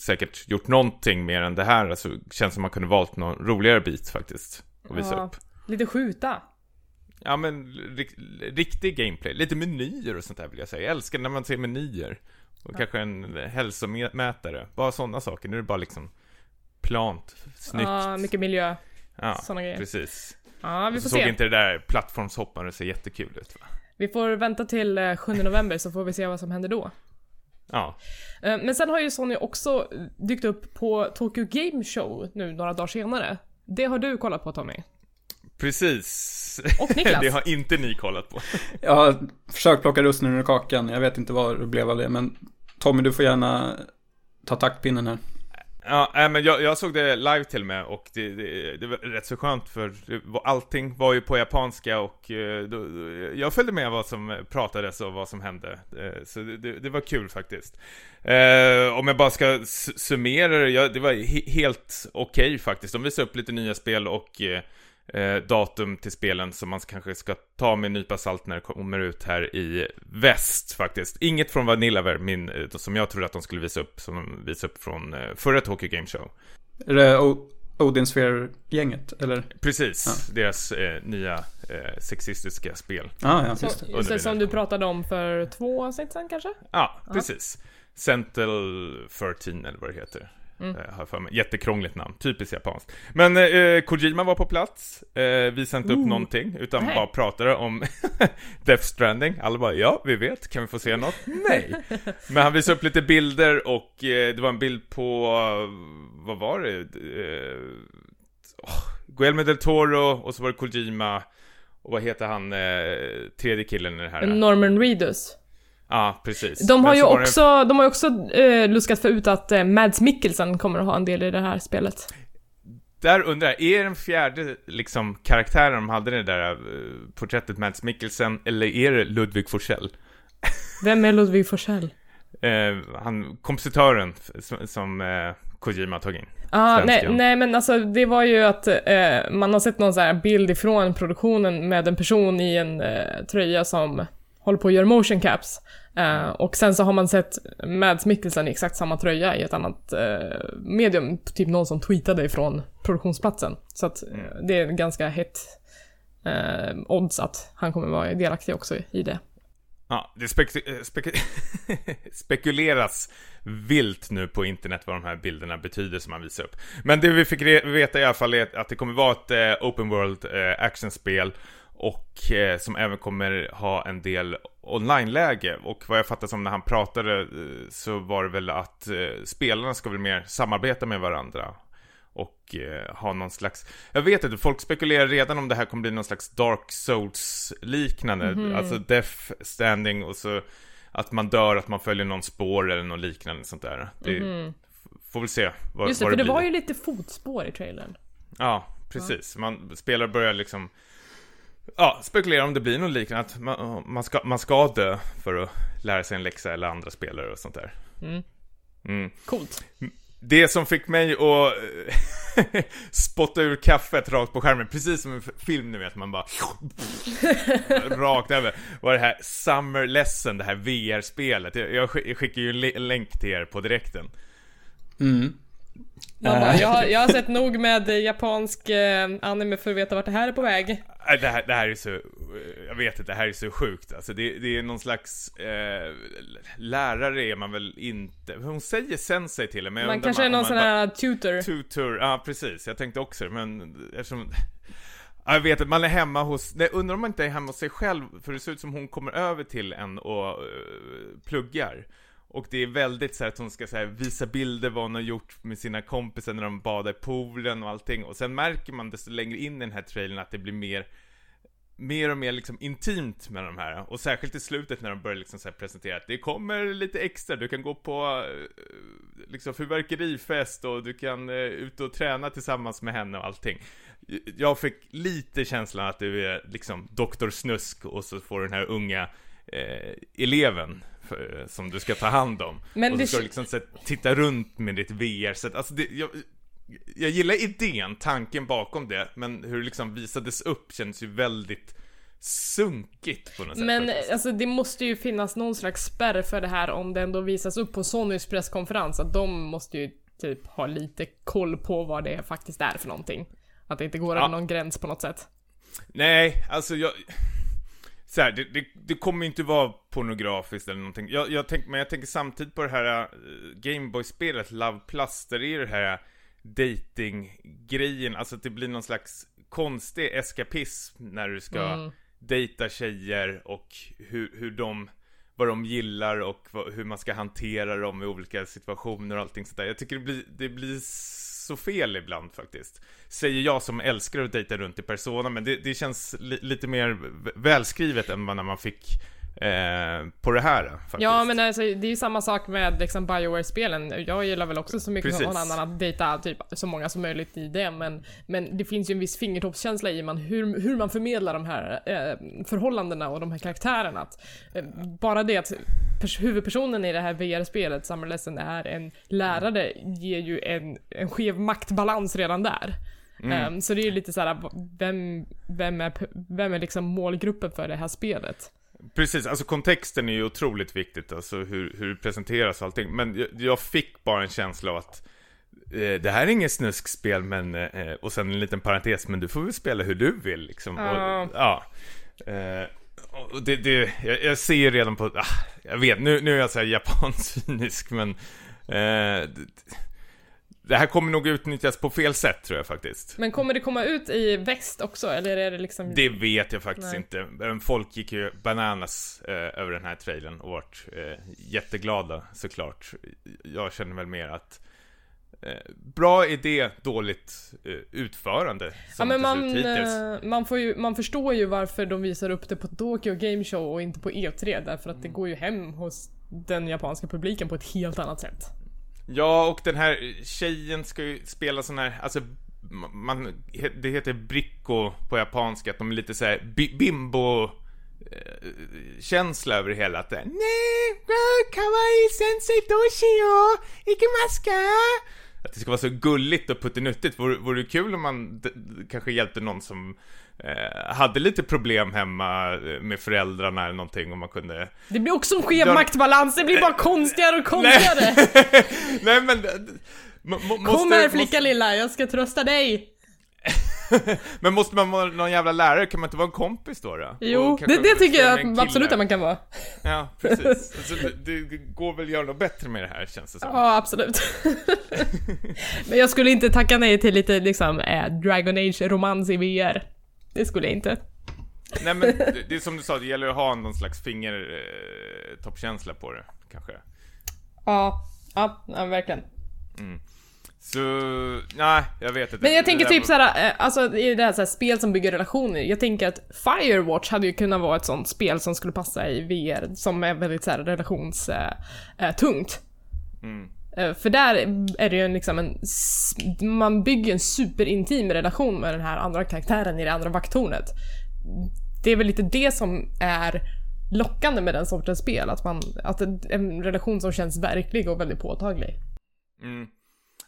säkert gjort någonting mer än det här, alltså, känns som man kunde valt någon roligare bit faktiskt. Att visa Ja, upp. Lite skjuta. Ja men rik, riktig gameplay, lite menyer och sånt där vill jag säga. Jag älskar när man ser menyer. Och kanske en hälsomätare. Bara sådana saker. Nu är det bara liksom plant, snyggt. Ja, mycket miljö. ja, såna grejer. precis. Ja, vi får såg se. inte det där plattformshoppandet så jättekul ut va? Vi får vänta till eh, 7 november så får vi se vad som händer då. Ja, Eh, Men sen har ju Sony också dykt upp på Tokyo Game Show nu några dagar senare. Det har du kollat på Tommy. precis. Och Niklas. det har inte ni kollat på. Jag har försökt plocka russinen ur kakan, jag vet inte vad det blev av det, men Tommy du får gärna ta taktpinnen här. Ja, men jag, jag såg det live till och med och det, det, det var rätt så skönt för var, allting var ju på japanska och då, då, jag följde med vad som pratades och vad som hände. Eh, så det, det, det var kul faktiskt. Eh, om jag bara ska summera det, det var he, helt okej faktiskt. De visade upp lite nya spel och eh, eh, datum till spelen som man kanske ska ta med en nypa salt när det kommer ut här i väst faktiskt. Inget från Vanillaware, min, eh, som jag trodde att de skulle visa upp, som de visade upp från eh, förra Tokyo Game Show. Är det O- Odin Sphere-gänget, eller? Precis, deras eh, nya eh, sexistiska spel. Ah, ja, Så, just det. just det, som du pratade om för två avsnitt sen kanske? Ja, precis. Central 13 eller vad det heter. Mm. Eh, har för mig. Jättekrångligt namn, typiskt japanskt. Men eh, Kojima var på plats, eh, inte upp någonting, utan Nej. bara pratade om Death Stranding. Alla bara, ja, vi vet, kan vi få se något? Nej! Men han visade upp lite bilder och eh, det var en bild på, eh, vad var det? Eh, oh, Guillermo del Toro och så var det Kojima och vad heter han, eh, tredje killen i det här? Norman Reedus. Ja, precis. De har ju så var det- också, de har också eh, luskat för ut att eh, Mads Mikkelsen kommer att ha en del i det här spelet. Där undrar jag, är den fjärde liksom karaktären de hade det där uh, porträttet Mads Mikkelsen, eller är det Ludvig Forsell? Vem är Ludvig Forsell? Eh, han, kompositören som, som eh, Kojima tog in. Ah, nej, nej, men alltså det var ju att eh, man har sett någon så här bild ifrån produktionen med en person i en eh, tröja som håller på att göra motion caps. Eh, och sen så har man sett Mads Mikkelsen i exakt samma tröja i ett annat eh, medium, typ någon som tweetade ifrån produktionsplatsen. Så att eh, det är ganska hett odds att han kommer vara delaktig också i det. Ja, det spek- spek- spekuleras vilt nu på internet vad de här bilderna betyder som man visar upp. Men det vi fick re- veta i alla fall är att det kommer vara ett open world actionspel och eh, som även kommer ha en del online-läge. Och vad jag fattar som när han pratade eh, så var det väl att eh, spelarna ska väl mer samarbeta med varandra. Och ha någon slags, jag vet inte, folk spekulerar redan om det här kommer bli någon slags Dark Souls-liknande. Alltså Death Standing och så att man dör, att man följer någon spår eller något liknande sånt där. Det får väl se vad, Just det, vad för det blir. var ju lite fotspår i trailern. Ja, precis. Man spelar börjar liksom Ja, spekulera om det blir något liknande att man, man, ska, man ska dö för att lära sig en läxa eller andra spelare och sånt där. Mm. Mm. Coolt. Det som fick mig att eh, spotta ur kaffet rakt på skärmen, precis som en f- film ni vet, man bara rakt över, var det här Summer Lesson, det här VR-spelet. Jag, jag sk- jag skickar ju en länk till er på direkten. Mm. Man bara, Eh, jag, har, jag har sett nog med eh, japansk eh, anime för att veta vart det här är på väg. Det här, det här är så, jag vet inte, det här är så sjukt alltså. Det, det är någon slags eh, lärare är man väl inte, hon säger sensei till men Man kanske är om någon man sån här tutor. Tutor, ja precis, jag tänkte också men eftersom Ja, Jag vet att man är hemma hos, nej, undrar om man inte är hemma hos sig själv, för det ser ut som hon kommer över till en och eh, pluggar. Och det är väldigt så här att hon ska så här, visa bilder vad hon har gjort med sina kompisar när de badar i poolen och allting. Och sen märker man desto längre in i den här trailern att det blir mer mer och mer liksom intimt med de här. Och särskilt i slutet när de börjar liksom så här presentera att det kommer lite extra. Du kan gå på eh, liksom fyrverkerifest och du kan eh, ut och träna tillsammans med henne och allting. Jag fick lite känslan att du är liksom doktor Snusk och så får du den här unga eh, eleven för, som du ska ta hand om. Men och så ska du liksom så titta runt med ditt VR-set. Alltså det, jag, jag gillar idén, tanken bakom det, men hur det liksom visades upp känns ju väldigt sunkigt på något sätt. Men faktiskt. alltså det måste ju finnas någon slags spärr för det här om det ändå visas upp på Sonys presskonferens. Att de måste ju typ ha lite koll på vad det faktiskt är för någonting. Att det inte går Ja. över någon gräns på något sätt. Nej, alltså jag... Så här, det, det, det kommer inte vara pornografiskt eller någonting. Jag, jag tänk, men jag tänker samtidigt på det här uh, Gameboy-spelet Love Plus, där det är det här dating-grejen, alltså att det blir någon slags konstig eskapism när du ska Mm. dejta tjejer och hur, hur de, vad de gillar och vad, hur man ska hantera dem i olika situationer och allting sånt där. Jag tycker det blir, det blir så fel ibland faktiskt. Säger jag som älskar att dejta runt i Persona, men det, det känns li, lite mer välskrivet än när man fick eh, på det här faktiskt. Ja men alltså, det är ju samma sak med liksom Bioware-spelen. Jag gillar väl också så mycket Precis. någon annan att dejta typ så många som möjligt i det. Men, men det finns ju en viss fingertoppskänsla i man, hur, hur man förmedlar de här eh, förhållandena och de här karaktärerna. Att, eh, bara det att pers- huvudpersonen i det här VR-spelet, Summer Lesson, är en lärare ger ju en, en skev maktbalans redan där. Eh, så det är ju lite såhär, vem, vem är, vem är liksom målgruppen för det här spelet? Precis, alltså kontexten är ju otroligt viktigt, alltså hur, hur det presenteras och allting. Men jag, jag fick bara en känsla av att eh, det här är inget snuskspel, men, eh, och sen en liten parentes, men du får väl spela hur du vill liksom. Ja. Och, ja. Eh, och det, det, jag, jag ser redan på, ah, jag vet, nu, nu är jag så här japancynisk, men eh, det, det här kommer nog utnyttjas på fel sätt tror jag faktiskt. Men kommer det komma ut i väst också, eller är det liksom... Det vet jag faktiskt Nej. inte. Folk gick ju bananas eh, över den här trailern och vart eh, jätteglada såklart. Jag känner väl mer att eh, bra idé, dåligt eh, utförande. Ja men man, eh, man, får ju, man förstår ju varför de visar upp det på Tokyo Game Show och inte på E3 därför Mm. att det går ju hem hos den japanska publiken på ett helt annat sätt. Ja, och den här tjejen ska ju spela sån här, alltså man, det heter bricko på japanska, att de är lite såhär bimbo eh, känsla över det hela. Att det är, nej, kawaii sensei doshio, ikimaska. Att det ska vara så gulligt och puttinuttigt. Vore, vore det kul om man kanske hjälpte någon som eh, hade lite problem hemma eh, med föräldrarna eller någonting om man kunde... Det blir också en skev maktbalans, det blir bara konstigare och konstigare. Nej men... eh, Kom här flicka lilla, jag ska trösta dig. Men måste man vara någon jävla lärare? Kan man inte vara en kompis då? då? Jo, det, det tycker jag absolut att man kan vara. Ja, precis. Alltså, det, det går väl att göra något bättre med det här, känns det som. Ja, absolut. Men jag skulle inte tacka nej till lite liksom eh, Dragon Age-romans i VR. Det skulle jag inte. Nej men, det, är som du sa, det gäller att ha någon slags fingertoppkänsla på det, kanske. Ja, ja, ja verkligen. Så, nej, jag vet inte. Men jag tänker typ såhär, eh, alltså i det här, så här spel som bygger relationer, jag tänker att Firewatch hade ju kunnat vara ett sånt spel som skulle passa i VR, som är väldigt såhär relationstungt. Eh, tungt. Mm. Eh, för där är det ju liksom en, man bygger en superintim relation med den här andra karaktären i det andra vakttornet. Det är väl lite det som är lockande med den sortens spel, att man, att en, en relation som känns verklig och väldigt påtaglig. Mm.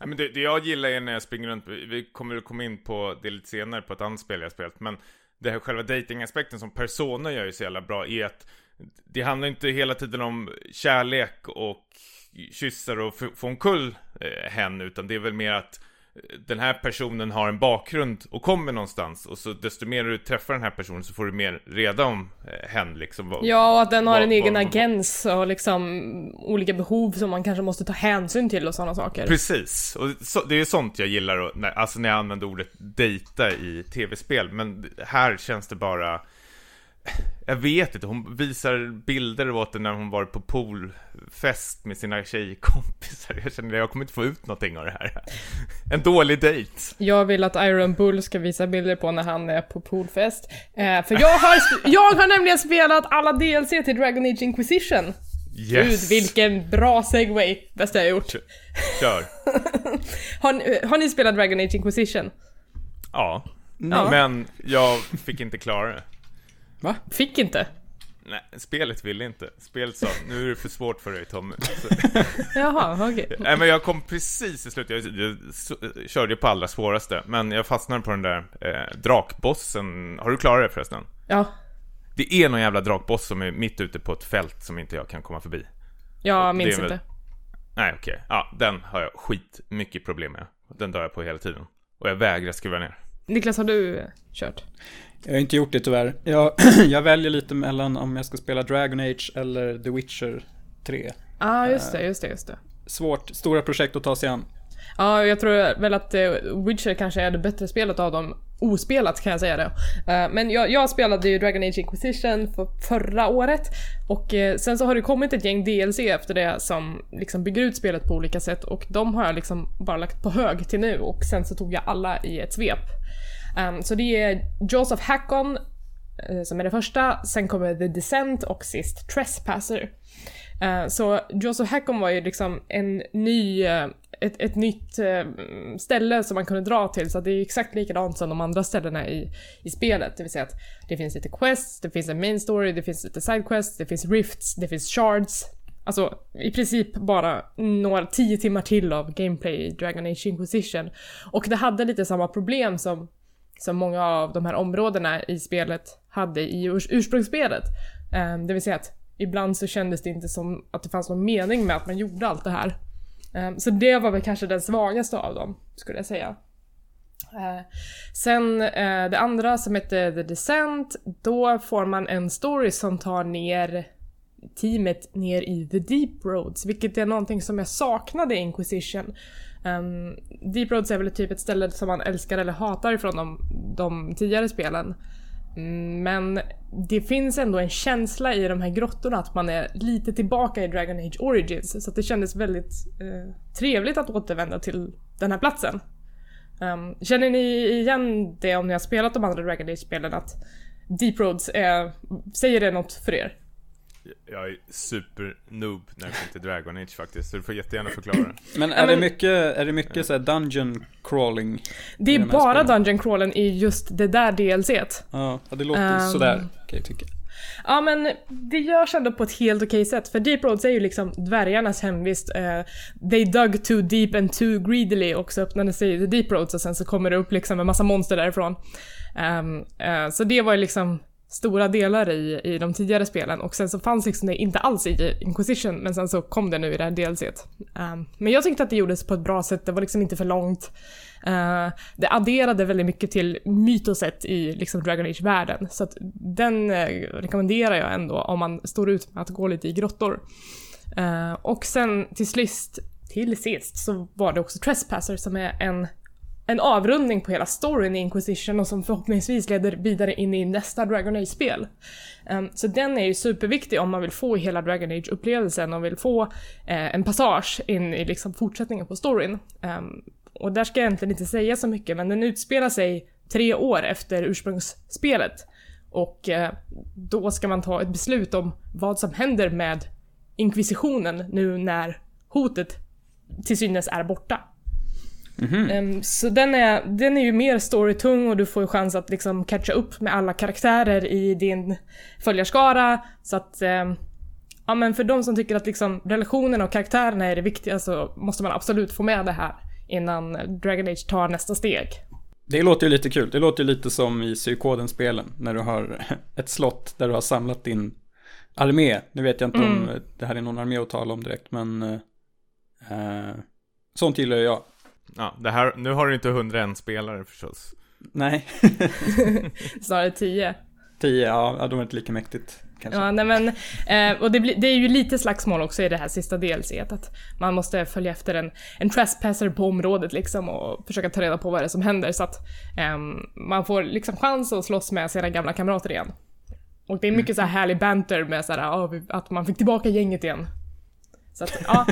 Ja, men det, det jag gillar är när jag springer runt, vi vi kommer att komma in på det lite senare på ett annat spel jag spelat, men det här själva datingaspekten som Persona gör ju så jävla bra är att det handlar inte hela tiden om kärlek och kyssar och f- få omkull eh, hen, utan det är väl mer att eh, den här personen har en bakgrund och kommer någonstans och så desto mer du träffar den här personen så får du mer reda om eh, hen liksom. Vad, Ja, och att den har vad- en egen vad- agens och liksom olika behov som man kanske måste ta hänsyn till och sådana saker. Precis, och så, det är sånt jag gillar, och, när, alltså när jag använder ordet dejta i tv-spel, men här känns det bara... Jag vet inte, hon visar bilder åt det när hon var på poolfest med sina tjejkompisar. Jag känner att jag kommer inte få ut någonting av det här. En dålig dejt. Jag vill att Iron Bull ska visa bilder på när han är på poolfest. Eh, för jag har, jag har nämligen spelat alla DLC till Dragon Age Inquisition. Yes! Gud, vilken bra segway! Bästa jag gjort. Kör. Har, ni- har ni spelat Dragon Age Inquisition? Ja. Ja. Men jag fick inte klara det. Va? Fick inte. Nej, spelet ville inte. Spelet sa, nu är det för svårt för dig Tommy. Så, Jaha, okej. Nej men jag kom precis i slutet, jag, jag, s- körde ju på allra svåraste, men jag fastnade på den där eh, drakbossen. Har du klarat det förresten? Ja, Det är någon jävla drakboss som är mitt ute på ett fält som inte jag kan komma förbi. jag minns väl- inte. Nej okej, ja den har jag skit mycket problem med. Den dör jag på hela tiden. Och jag vägrar skruva ner. Niklas, har du kört? Jag har inte gjort det tyvärr. Jag, jag väljer lite mellan om jag ska spela Dragon Age eller The Witcher 3. Ja, ah, just det, just det, just det. Svårt, stora projekt att ta sig an. Ja, jag tror väl att eh, Witcher kanske är det bättre spelet av dem. Ospelat kan jag säga det. Eh, men jag, jag spelade ju Dragon Age Inquisition för förra året. Och eh, sen så har det kommit ett gäng DLC efter det som liksom bygger ut spelet på olika sätt. Och de har jag liksom bara lagt på hög till nu. Och sen så tog jag alla i ett svep. Um, så det är Jaws of Hackon eh, som är det första. Sen kommer The Descent och sist Trespasser. Uh, Så Joseph Hackon var ju liksom en ny, uh, ett, ett nytt eh, ställe som man kunde dra till, så att det är exakt likadant som de andra ställena i, i spelet. Det vill säga att det finns lite quests, det finns en main story, det finns lite side quests, det finns rifts, det finns shards. Alltså i princip bara några tio timmar till av gameplay i Dragon Age Inquisition. Och det hade lite samma problem som, som många av de här områdena i spelet hade i urs- ursprungsspelet. Um, det vill säga att ibland så kändes det inte som att det fanns någon mening med att man gjorde allt det här. Um, Så det var väl kanske den svagaste av dem, skulle jag säga. Uh, Sen uh, det andra som heter The Descent, då får man en story som tar ner teamet ner i The Deep Roads, vilket är någonting som jag saknade i Inquisition. Ehm, um, Deep Roads är väl typ ett ställe som man älskar eller hatar från de, de tidigare spelen. Mm, men det finns ändå en känsla i de här grottorna att man är lite tillbaka i Dragon Age Origins. Så att det kändes väldigt eh, trevligt att återvända till den här platsen. Um, känner ni igen det om ni har spelat de andra Dragon Age-spelen att Deep Roads är, säger det något för er? Jag är super-noob när det kommer till Dragon Age faktiskt, så du får jättegärna förklara det. Men är det mycket, är det mycket så här dungeon crawling? Det är de bara spelen. Dungeon Crawlen i just det där DLCt. Ja, det låter Ehm. sådär kan jag tycka. Ja men det görs ändå på ett helt okej sätt för Deep Roads är ju liksom dvärgarnas hemvist. Uh, they dug too deep and too greedily och så öppnade sig Deep Roads och sen så kommer det upp liksom en massa monster därifrån. Um, uh, så det var ju liksom stora delar i, i de tidigare spelen och sen så fanns liksom det inte alls i Inquisition men sen så kom det nu i det här DLCt. Um, ehm, men jag tyckte att det gjordes på ett bra sätt, det var liksom inte för långt. Uh, det adderade väldigt mycket till mytoset i liksom Dragon Age-världen så att den uh, rekommenderar jag ändå om man står ut med att gå lite i grottor. Uh, och sen till sist, till sist så var det också Trespasser som är en en avrundning på hela storyn i Inquisition och som förhoppningsvis leder vidare in i nästa Dragon Age-spel. Um, så den är ju superviktig om man vill få hela Dragon Age-upplevelsen och vill få uh, en passage in i liksom fortsättningen på storyn. Um, och där ska jag egentligen inte säga så mycket, men den utspelar sig tre år efter ursprungsspelet. Och uh, då ska man ta ett beslut om vad som händer med inkvisitionen nu när hotet till synes är borta. Mm-hmm. Um, så den är, den är ju mer storytung och du får ju chans att liksom catcha upp med alla karaktärer i din följarskara. Så att, um, ja men för de som tycker att liksom relationerna och karaktärerna är det viktiga så måste man absolut få med det här innan Dragon Age tar nästa steg. Det låter ju lite kul. Det låter ju lite som i Psykoden-spelen när du har ett slott där du har samlat din armé. Nu vet jag inte mm. om det här är någon armé att tala om direkt men uh, sånt gillar jag. Ja, det här, nu har du inte 101 spelare förstås. Nej. Snarare 10. 10, ja, de är inte lika mäktigt. Kanske. Ja, nej men, eh, och det, blir, det är ju lite slagsmål också i det här sista DLC, att man måste följa efter en, en trespasser på området liksom och försöka ta reda på vad det är som händer så att eh, man får liksom chans att slåss med sina gamla kamrater igen. Och det är mycket mm. så här härlig banter med så här, att man fick tillbaka gänget igen. Så att, ja.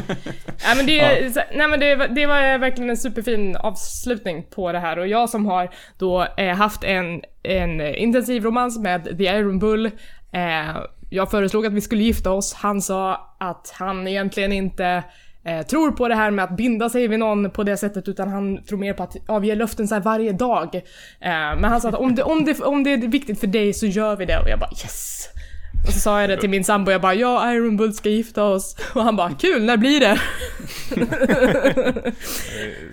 ja, men det, ja. Så, nej, men det, det, var verkligen en superfin avslutning på det här och jag som har då eh, haft en, en intensiv romans med The Iron Bull eh, jag föreslog att vi skulle gifta oss, han sa att han egentligen inte eh, tror på det här med att binda sig vid någon på det sättet utan han tror mer på att avge löften så varje dag. Eh, men han sa att om det, om, det, om det är viktigt för dig så gör vi det och jag bara yes! Och så sa jag det till min sambo, jag bara ja, Iron Bull ska gifta oss. Och han bara kul, när blir det?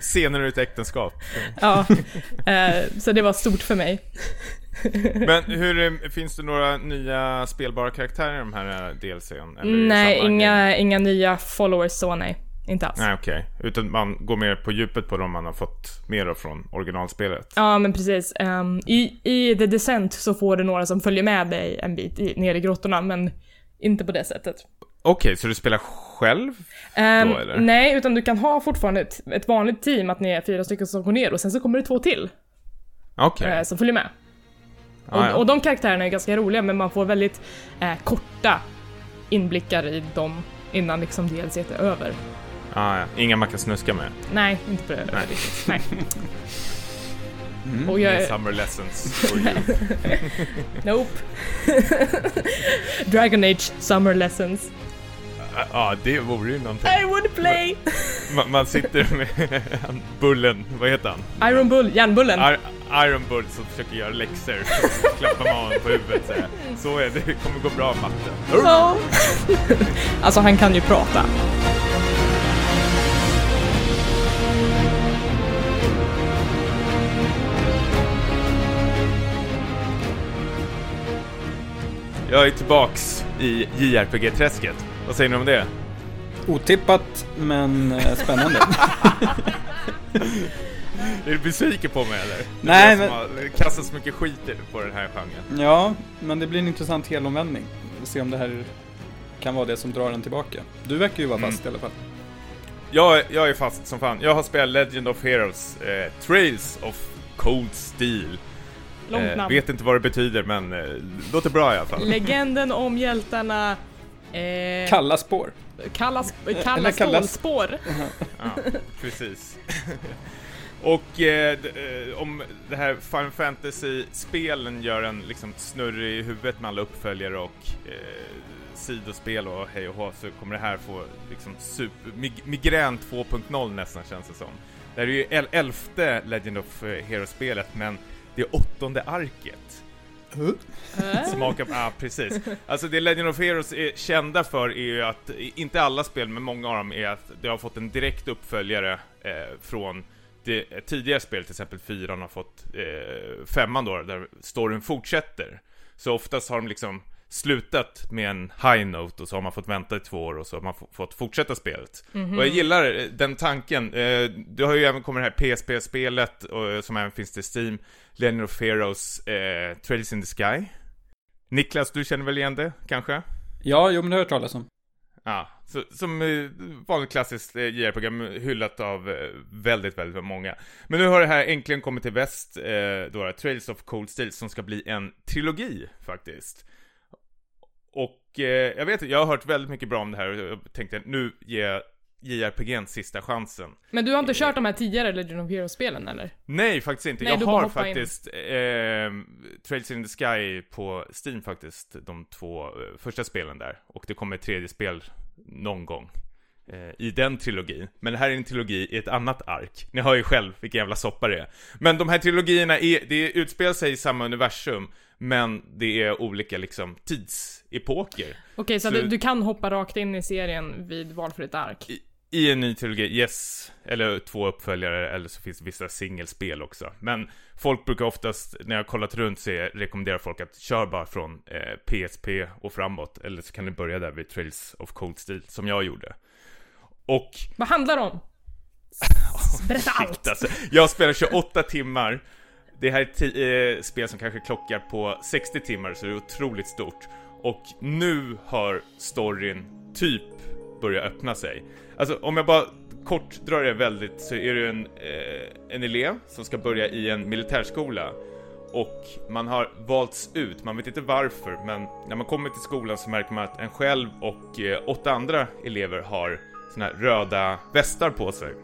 Senare ur ett äktenskap. ja, eh, så det var stort för mig. Men hur, finns det några nya spelbara karaktärer i de här eh, DLCn? nej, inga, inga nya followers så nej. Inte alls. Nej, okej. Okay. Utan man går mer på djupet på de man har fått mer av från originalspelet. Ja, men precis. Um, i, I The Descent så får du några som följer med dig en bit i, ner i grottorna, men inte på det sättet. Okej, okay, så du spelar själv um, då eller? Nej, utan du kan ha fortfarande ett, ett, vanligt team, att ni är fyra stycken som går ner och sen så kommer det två till. Okej. Okay. Uh, som följer med. Ah, och, ja. och de karaktärerna är ganska roliga, men man får väldigt uh, korta inblickar i dem innan liksom DLC är över. Ah, ja. Inga man kan snuska med? Nej, inte på det Nej. Nej. Mm. Och jag... Summer lessons for you. nope. Dragon Age Summer lessons. Ja, ah, det vore ju någonting. I would play! Man, man sitter med Bullen, vad heter han? Iron Bull, järnbullen. Ar Iron Bull som försöker göra läxor, klappar man honom på huvudet säger så är det, det kommer gå bra matte. Ja. alltså han kan ju prata. Jag är tillbaks i JRPG-träsket. Vad säger ni om det? Otippat, men eh, spännande. är du besviken på mig eller? Nej, men... kastat så mycket skit på den här genren. Ja, men det blir en intressant helomvändning. Vi se om det här kan vara det som drar den tillbaka. Du verkar ju vara fast mm. i alla fall. Jag, jag är fast som fan. Jag har spelat Legend of Heroes, eh, Trails of Cold Steel. Långt eh, namn. vet inte vad det betyder men eh, låter bra i alla fall. Legenden om hjältarna... Eh, kalla spår. Kalla, kalla stålspår. ja, precis. Och eh, eh, om det här Final Fantasy-spelen gör en liksom snurrig i huvudet med alla uppföljare och eh, sidospel och hej och hå så kommer det här få liksom super, mig, migrän 2.0 nästan känns det som. Det här är ju el elfte Legend of Heroes-spelet men det är åttonde arket. Smaka på, ja precis. Alltså det Legend of Heroes är kända för är ju att, inte alla spel, men många av dem är att det har fått en direkt uppföljare eh, från det tidigare spelet, till exempel fyran har fått eh, femman då, där storyn fortsätter. Så oftast har de liksom slutat med en high note och så har man fått vänta i två år och så har man fått fortsätta spelet. Mm -hmm. Och jag gillar den tanken. Eh, du har ju även kommit det här PSP-spelet som även finns till Steam, Legend of Heroes, eh, Trails in the Sky. Niklas, du känner väl igen det, kanske? Ja, jo men det har jag hört talas om. Ja, så, som eh, vanligt klassiskt eh, JR-program hyllat av eh, väldigt, väldigt många. Men nu har det här äntligen kommit till väst, då Trails of Cold Steel, som ska bli en trilogi faktiskt. Och eh, jag vet jag har hört väldigt mycket bra om det här och jag tänkte nu ger jag JRPG'n sista chansen. Men du har inte eh, kört de här tidigare Legend of Heroes-spelen eller? Nej, faktiskt inte. Nej, jag har faktiskt eh, Trails in the Sky på Steam faktiskt, de två eh, första spelen där. Och det kommer ett tredje spel någon gång. Eh, I den trilogin. Men det här är en trilogi i ett annat ark. Ni hör ju själv vilken jävla soppa det är. Men de här trilogierna, är, det utspelar sig i samma universum. Men det är olika liksom tidsepoker. Okej, okay, så, så du, du, kan hoppa rakt in i serien vid valfritt ark? I, i en ny trilogi, yes. Eller två uppföljare, eller så finns det vissa singelspel också. Men folk brukar oftast, när jag har kollat runt, se, rekommendera folk att köra bara från eh, PSP och framåt. Eller så kan du börja där vid Trails of Cold Steel, som jag gjorde. Och... Vad handlar det om? Berätta allt! Alltså. Jag spelar 28 timmar det här är ett eh, spel som kanske klockar på 60 timmar, så det är otroligt stort. Och nu har storyn typ börjat öppna sig. Alltså om jag bara kort drar det väldigt så är det en, eh, en elev som ska börja i en militärskola. Och man har valts ut, man vet inte varför, men när man kommer till skolan så märker man att en själv och eh, åtta andra elever har såna här röda västar på sig.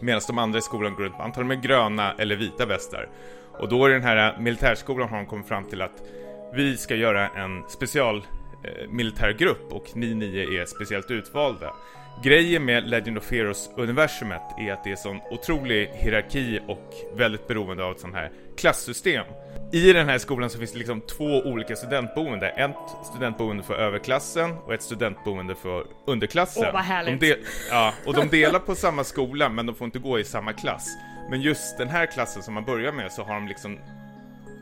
Medan de andra i skolan går runt med antagligen med gröna eller vita västar. Och då i den här eh, militärskolan har de kommit fram till att vi ska göra en special eh, militärgrupp och ni nio är speciellt utvalda. Grejen med Legend of Heroes-universumet är att det är sån otrolig hierarki och väldigt beroende av ett sånt här klassystem. I den här skolan så finns det liksom två olika studentboende. Ett studentboende för överklassen och ett studentboende för underklassen. Åh, vad härligt! De ja, och de delar på samma skola men de får inte gå i samma klass. Men just den här klassen som man börjar med så har de liksom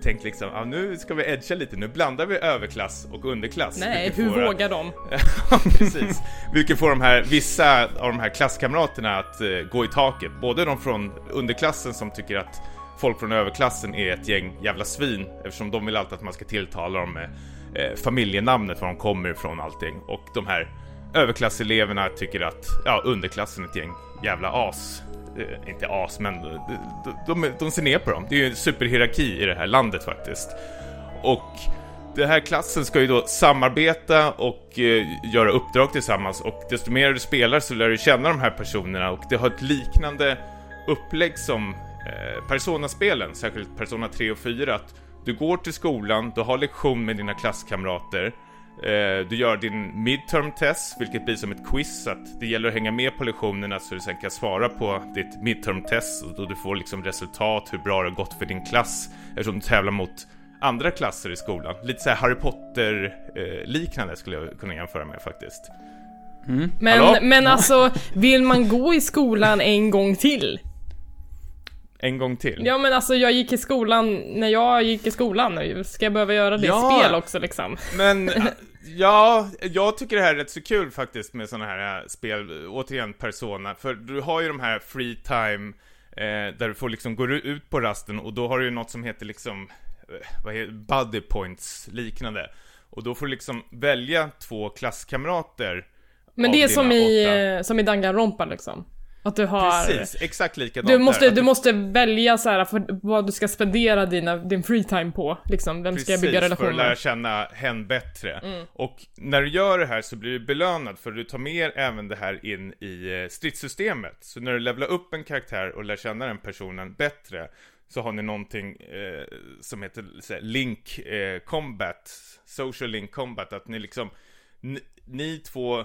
tänkt liksom, ah, nu ska vi edga lite, nu blandar vi överklass och underklass. Nej, hur får, vågar de? ja, precis. Vilket får de här, vissa av de här klasskamraterna att uh, gå i taket. Både de från underklassen som tycker att folk från överklassen är ett gäng jävla svin eftersom de vill alltid att man ska tilltala dem med eh, familjenamnet, var de kommer ifrån och allting. Och de här överklasseleverna tycker att ja, underklassen är ett gäng jävla as. Eh, inte as, men eh, de, de, de ser ner på dem. Det är ju en superhierarki i det här landet faktiskt. Och den här klassen ska ju då samarbeta och eh, göra uppdrag tillsammans och desto mer du spelar så lär du känna de här personerna och det har ett liknande upplägg som Eh, Persona-spelen, särskilt Persona 3 och 4, att du går till skolan, du har lektion med dina klasskamrater, eh, du gör din midterm test, vilket blir som ett quiz, så att det gäller att hänga med på lektionerna så du sen kan svara på ditt midterm test och du får liksom resultat, hur bra det har gått för din klass, eftersom du tävlar mot andra klasser i skolan. Lite så Harry Potter-liknande eh, skulle jag kunna jämföra med faktiskt. Mm. Men, men alltså, vill man gå i skolan en gång till? En gång till. Ja men alltså jag gick i skolan, när jag gick i skolan, ska jag behöva göra det ja, spel också liksom? Men, ja, jag tycker det här är rätt så kul faktiskt med sådana här äh, spel, återigen Persona, för du har ju de här free time, eh, där du får liksom gå ut på rasten och då har du ju något som heter liksom, eh, vad heter buddy points liknande. Och då får du liksom välja två klasskamrater Men det är som i, åtta. Eh, som i Danganronpa liksom? Att du har... Precis, exakt likadant du måste, där. Du måste välja så här för vad du ska spendera dina, din free time på, liksom. Vem Precis, ska jag bygga relationer med? för att lära känna hen bättre. Mm. Och när du gör det här så blir du belönad för du tar med även det här in i eh, stridssystemet. Så när du levlar upp en karaktär och lär känna den personen bättre så har ni någonting eh, som heter här, Link eh, Combat, Social Link Combat, att ni liksom, ni, ni två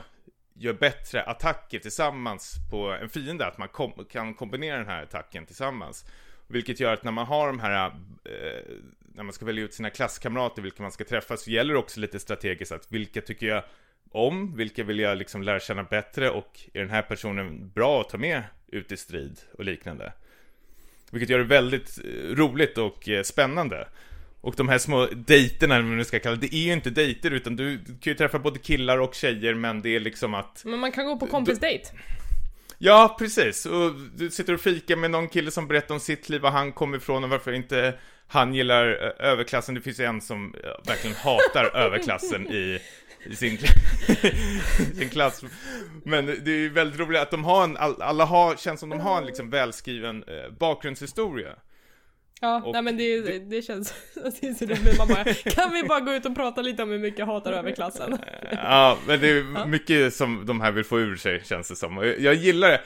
gör bättre attacker tillsammans på en fiende, att man kom kan kombinera den här attacken tillsammans. Vilket gör att när man har de här, eh, när man ska välja ut sina klasskamrater, vilka man ska träffa, så gäller det också lite strategiskt att vilka tycker jag om, vilka vill jag liksom lära känna bättre och är den här personen bra att ta med ut i strid och liknande. Vilket gör det väldigt eh, roligt och eh, spännande. Och de här små dejterna, eller vad man ska kalla det, det är ju inte dejter utan du, du kan ju träffa både killar och tjejer men det är liksom att Men man kan gå på kompisdejt. Ja, precis. Och du sitter och fikar med någon kille som berättar om sitt liv, var han kommer ifrån och varför inte han gillar eh, överklassen. Det finns ju en som eh, verkligen hatar överklassen i, i sin, sin klass. Men det är ju väldigt roligt att de har en, alla har, känns som de har en liksom välskriven eh, bakgrundshistoria. Ja, Och nej men det, det känns... Det är så roligt. Man bara, kan vi bara gå ut och prata lite om hur mycket jag hatar överklassen? Ja, men det är mycket som de här vill få ur sig, känns det som. Och jag, gillar det.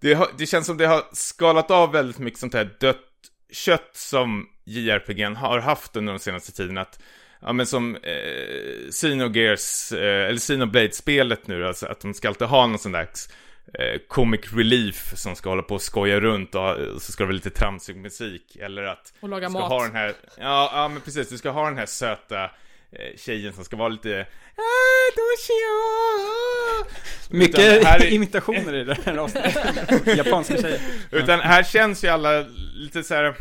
Det, har, det känns som det har skalat av väldigt mycket sånt här dött kött som JRPG har haft under de senaste tiden. Att, ja men som eh, Xenogears, eh, eller Xenoblade-spelet nu, alltså att de ska alltid ha någon sån där comic relief som ska hålla på och skoja runt och, och så ska det vara lite tramsig musik. Eller att Och laga du ska mat. ha den här, ja, ja men precis, du ska ha den här söta eh, tjejen som ska vara lite ah. Mycket är- imitationer i det här avsnittet. Japanska tjejer. Utan här känns ju alla lite så här eh,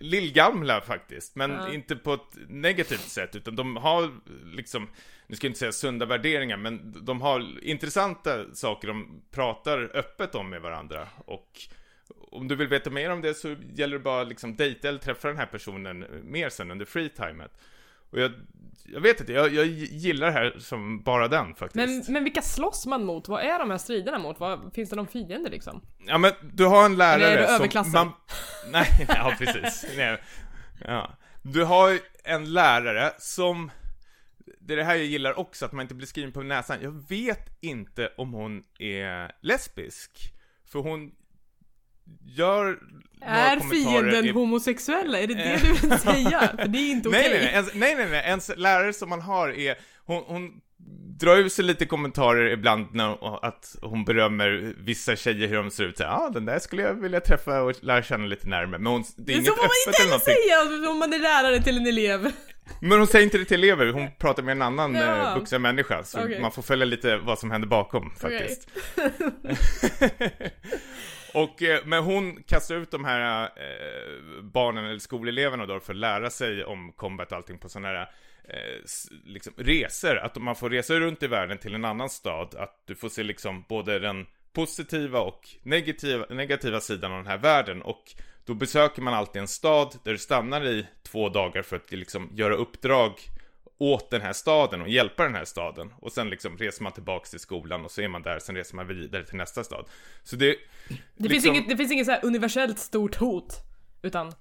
lillgamla faktiskt, men Ja. inte på ett negativt sätt, utan de har liksom, nu ska jag inte säga sunda värderingar, men de har intressanta saker de pratar öppet om med varandra. Och om du vill veta mer om det så gäller det bara liksom dejta eller träffa den här personen mer sen under free-timet. Och jag, jag vet inte, jag, jag gillar det här som bara den faktiskt. Men, men vilka slåss man mot? Vad är de här striderna mot? Vad, finns det någon fiende liksom? Ja men du har en lärare Eller är det som överklassen? man... Nej, ja precis. Nej. Ja. Du har en lärare som... Det är det här jag gillar också, att man inte blir skriven på näsan. Jag vet inte om hon är lesbisk. För hon gör Är fienden i- homosexuella? Är det det du vill säga? För det är inte okej. Nej, nej, nej, ens, nej, nej, nej, ens lärare som man har är, hon, hon drar ur sig lite kommentarer ibland när, att hon berömmer vissa tjejer hur de ser ut, ja ah, den där skulle jag vilja träffa och lära känna lite närmare, men hon, det är Det inget så får man inte eller någonting. säga om man är lärare till en elev. Men hon säger inte det till elever, hon pratar med en annan Ja. eh, vuxen människa, så Okej. man får följa lite vad som händer bakom faktiskt. Och, eh, men hon kastar ut de här eh, barnen eller skoleleverna då för att lära sig om combat och allting på sådana här eh, liksom, resor. Att man får resa runt i världen till en annan stad. Att du får se liksom både den positiva och negativa, negativa sidan av den här världen. Och då besöker man alltid en stad där du stannar i två dagar för att liksom göra uppdrag åt den här staden och hjälpa den här staden. Och sen liksom reser man tillbaks till skolan och så är man där, sen reser man vidare till nästa stad. Så det... Det finns liksom- inget, det finns inget så här universellt stort hot. Utan,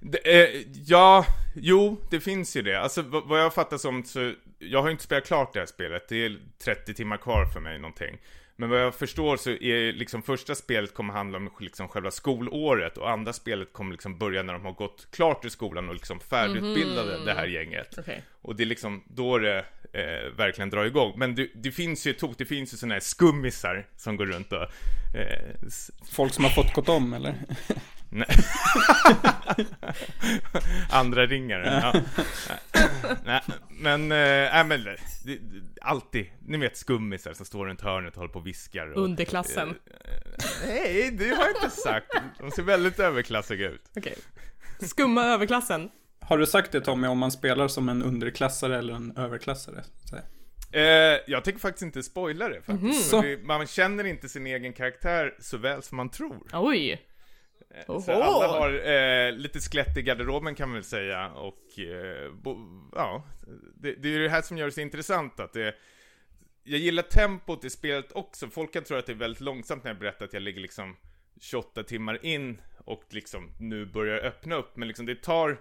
Det, eh, ja, jo, det finns ju det. Alltså vad, vad jag fattar som så, jag har ju inte spelat klart det här spelet. Det är 30 timmar kvar för mig någonting. Men vad jag förstår så är liksom första spelet kommer handla om liksom själva skolåret och andra spelet kommer liksom börja när de har gått klart ur skolan och liksom färdigutbildade det här gänget. okej. Och det är liksom då det eh, verkligen drar igång. Men det, det finns ju hot, det finns ju sådana här skummisar som går runt och eh, Folk som har fått gått om eller? Nej. Andra ringare. Ja. Nej, men, äh, men det, det, alltid, ni vet skummisar som står runt hörnet och håller på och viskar. Och, Underklassen. Eh, nej, det har jag inte sagt. De ser väldigt överklassiga ut. okej. Skumma överklassen. Har du sagt det Tommy, om man spelar som en underklassare eller en överklassare? Eh, jag tänker faktiskt inte spoila det faktiskt. För det, man känner inte sin egen karaktär så väl som man tror. Oj. Så Oho. alla har eh, lite skelett i garderoben kan man väl säga. Och eh, bo, ja, det, det är det här som gör det så intressant att det Jag gillar tempot i spelet också, folk kan tro att det är väldigt långsamt när jag berättar att jag ligger liksom 28 timmar in och liksom nu börjar öppna upp, men liksom det tar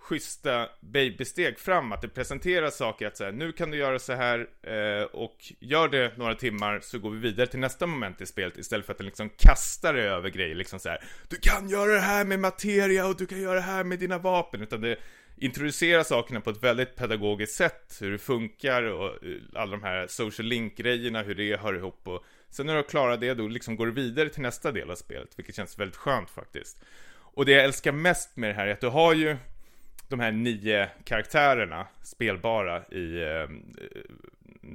schyssta babysteg fram, att det presenterar saker att säga nu kan du göra så här eh, och gör det några timmar så går vi vidare till nästa moment i spelet istället för att den liksom kastar det över grejer liksom så här. Du kan göra det här med materia och du kan göra det här med dina vapen, utan det introducerar sakerna på ett väldigt pedagogiskt sätt, hur det funkar och eh, alla de här social link-grejerna, hur det hör ihop och sen när du har klarat det då liksom går du vidare till nästa del av spelet, vilket känns väldigt skönt faktiskt. Och det jag älskar mest med det här är att du har ju de här nio karaktärerna spelbara i, eh,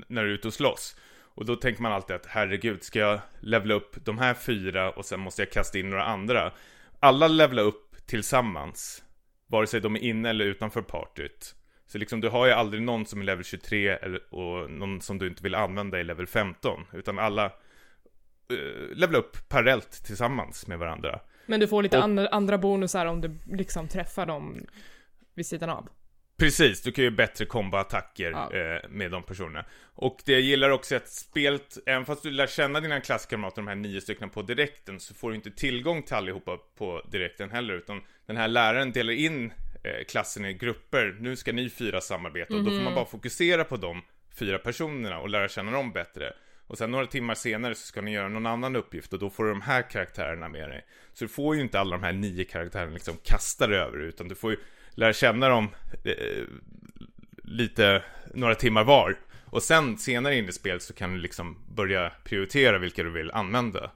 när du är ute och slåss. Och då tänker man alltid att herregud, ska jag levla upp de här fyra och sen måste jag kasta in några andra? Alla levlar upp tillsammans, vare sig de är inne eller utanför partyt. Så liksom du har ju aldrig någon som är level 23 eller, och någon som du inte vill använda i level 15, utan alla uh, levlar upp parallellt tillsammans med varandra. Men du får lite Och- andra, andra bonusar om du liksom träffar dem vid sidan av. Precis, du kan ju bättre komboattacker Ja. eh, med de personerna. Och det jag gillar också är att spelet, även fast du lär känna dina klasskamrater, de här nio stycken på direkten, så får du inte tillgång till allihopa på direkten heller, utan den här läraren delar in eh, klassen i grupper. Nu ska ni fyra samarbeta och då får man bara fokusera på de fyra personerna och lära känna dem bättre. Och sen några timmar senare så ska ni göra någon annan uppgift och då får du de här karaktärerna med dig. Så du får ju inte alla de här nio karaktärerna liksom kastade över utan du får ju lära känna dem eh, lite, några timmar var. Och sen senare in i spelet så kan du liksom börja prioritera vilka du vill använda.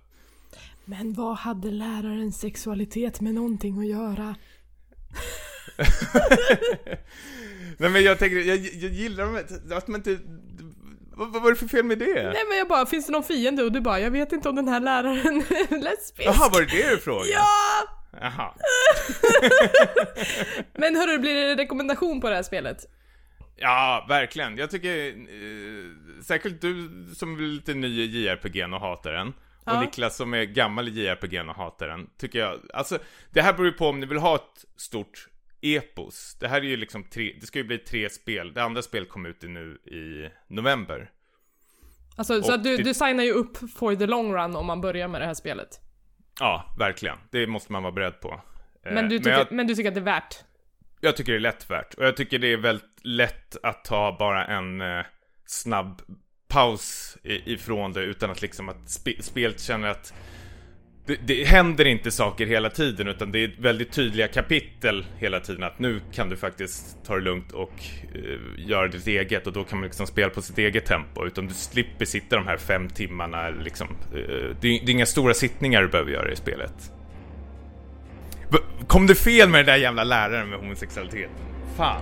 Men vad hade lärarens sexualitet med någonting att göra? Nej men jag tänker, jag, jag gillar att man inte... Vad, vad var det för fel med det? Nej men jag bara, finns det någon fiende? Och du bara, jag vet inte om den här läraren är lesbisk. Jaha, var det det du frågade? Ja! Jaha. Men hörru, blir det rekommendation på det här spelet? Ja, verkligen. Jag tycker, eh, särskilt du som är lite ny i JRPG och hatar den. Och Ja. Niklas som är gammal i JRPG och hatar den. Tycker jag, alltså det här beror ju på om ni vill ha ett stort epos. Det här är ju liksom tre, det ska ju bli tre spel. Det andra spelet kom ut nu i november. Alltså, så Och att du, det- du signar ju upp for the long run om man börjar med det här spelet. Ja, verkligen. Det måste man vara beredd på. Eh, Men du, tycker, jag, men du tycker att det är värt? jag tycker det är lätt värt. Och jag tycker det är väldigt lätt att ta bara en eh, snabb paus ifrån det utan att liksom att spe, spelet känner att det, det händer inte saker hela tiden utan det är väldigt tydliga kapitel hela tiden att nu kan du faktiskt ta det lugnt och uh, göra ditt eget och då kan man liksom spela på sitt eget tempo utan du slipper sitta de här fem timmarna liksom. Uh, det, det är inga stora sittningar du behöver göra i spelet. Kom det fel med den där jävla läraren med homosexualitet? Fan.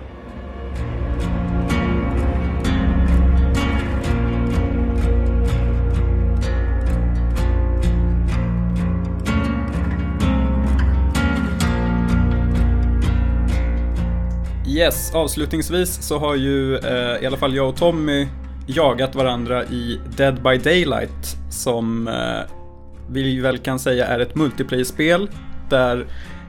Yes, avslutningsvis så har ju eh, i alla fall jag och Tommy jagat varandra i Dead by Daylight som eh, vi väl kan säga är ett multiplayer-spel där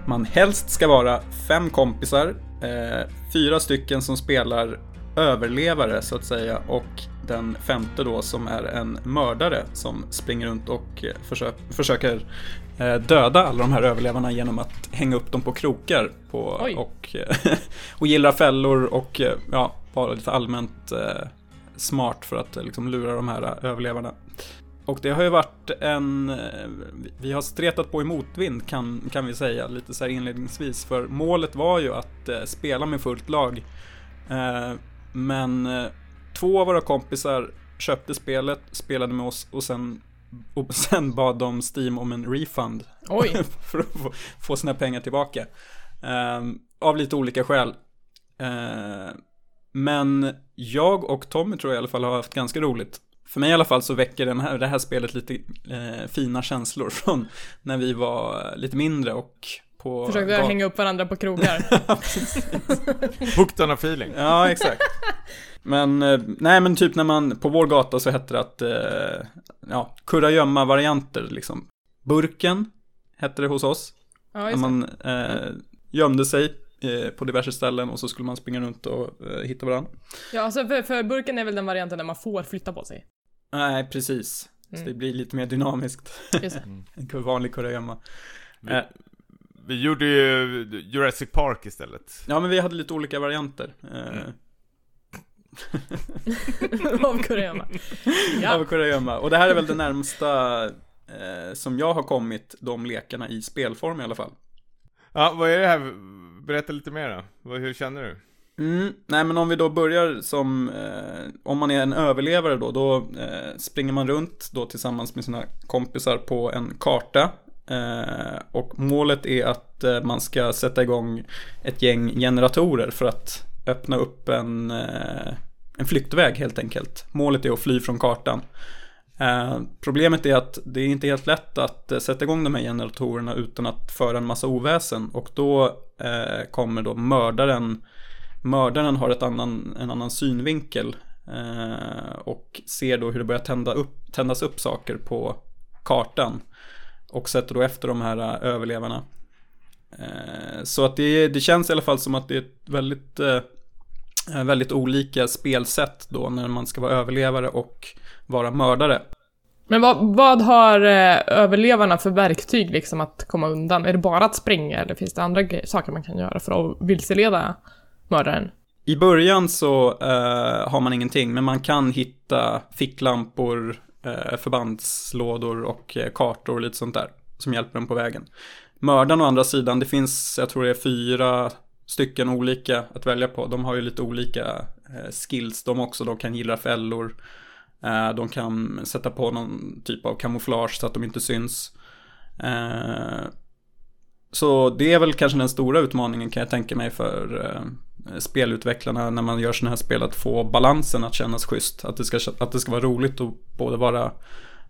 man helst ska vara fem kompisar, eh, fyra stycken som spelar överlevare så att säga och den femte då som är en mördare som springer runt och eh, försö- försöker eh, döda alla de här överlevarna genom att hänga upp dem på krokar på, och, eh, och gillra fällor och ja, vara lite allmänt smart för att liksom lura de här överlevarna. Och det har ju varit en... vi- har stretat på i motvind kan, kan vi säga lite så här inledningsvis. För målet var ju att spela med fullt lag. Men två av våra kompisar köpte spelet, spelade med oss och sen, och sen bad de Steam om en refund. Oj. för att få, få sina pengar tillbaka. Eh, av lite olika skäl. Eh, men jag och Tommy tror jag i alla fall har haft ganska roligt. För mig i alla fall så väcker den här, det här spelet lite eh, fina känslor från när vi var lite mindre och på... Försökte hänga upp varandra på krogar. Hooked on a feeling. Ja, exakt. Men, eh, nej men typ när man, på vår gata så hette det att, eh, ja, kurragömma-varianter liksom. Burken hette det hos oss. Ja, När man eh, gömde sig eh, på diverse ställen och så skulle man springa runt och eh, hitta varandra. Ja, alltså för, för burken är väl den varianten där man får flytta på sig. Nej, precis. Så Mm. det blir lite mer dynamiskt Just det. än vanlig kurragömma. Vi, Eh. vi gjorde ju Jurassic Park istället. Ja, men vi hade lite olika varianter. Eh, Mm. Av Kurragömma. Av Kurragömma. Och det här är väl det närmsta eh, som jag har kommit de lekarna i spelform i alla fall. Ja, vad är det här? Berätta lite mer då. Hur känner du? Mm, nej men om vi då börjar som, eh, om man är en överlevare då, då eh, springer man runt då tillsammans med sina kompisar på en karta. Eh, och målet är att eh, man ska sätta igång ett gäng generatorer för att öppna upp en, eh, en flyktväg helt enkelt. Målet är att fly från kartan. Eh, problemet är att det är inte helt lätt att eh, sätta igång de här generatorerna utan att föra en massa oväsen och då eh, kommer då mördaren Mördaren har ett annan, en annan synvinkel eh, och ser då hur det börjar tända upp, tändas upp saker på kartan och sätter då efter de här eh, överlevarna. Eh, så att det, det känns i alla fall som att det är ett väldigt, eh, väldigt olika spelsätt då när man ska vara överlevare och vara mördare. Men vad, vad har eh, överlevarna för verktyg liksom att komma undan? Är det bara att springa eller finns det andra saker man kan göra för att vilseleda mördaren? I början så eh, har man ingenting, men man kan hitta ficklampor, eh, förbandslådor och eh, kartor och lite sånt där som hjälper en på vägen. Mördaren å andra sidan, det finns, jag tror det är fyra stycken olika att välja på. De har ju lite olika eh, skills de också. De kan gilla fällor, eh, de kan sätta på någon typ av kamouflage så att de inte syns. Eh, så det är väl kanske den stora utmaningen kan jag tänka mig för spelutvecklarna när man gör sådana här spel att få balansen att kännas schysst. Att det ska, att det ska vara roligt att både vara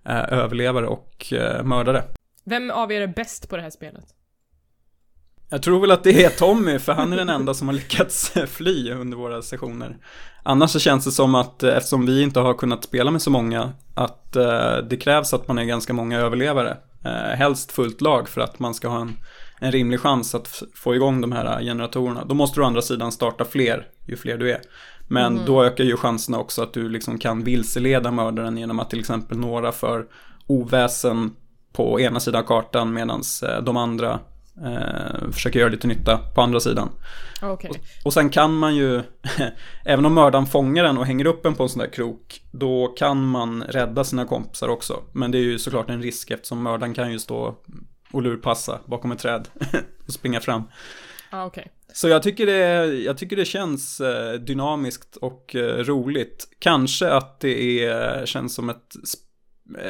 överlevare och mördare. Vem av er är bäst på det här spelet? Jag tror väl att det är Tommy, för han är den enda som har lyckats fly under våra sessioner. Annars så känns det som att eh, eftersom vi inte har kunnat spela med så många, att eh, det krävs att man är ganska många överlevare. Eh, helst fullt lag för att man ska ha en, en rimlig chans att få igång de här generatorerna. Då måste du å andra sidan starta fler, ju fler du är. Men då ökar ju chanserna också att du liksom kan vilseleda mördaren genom att till exempel några för oväsen på ena sidan kartan medan de andra eh, försöker göra lite nytta på andra sidan. Okej. Och sen kan man ju, även om mördaren fångar den och hänger upp en på en sån där krok, då kan man rädda sina kompisar också. Men det är ju såklart en risk eftersom mördaren kan ju stå och lurpassa bakom ett träd och springa fram. Ah, okej. Så jag tycker det, jag tycker det känns eh, dynamiskt och eh, roligt. Kanske att det är, känns som ett,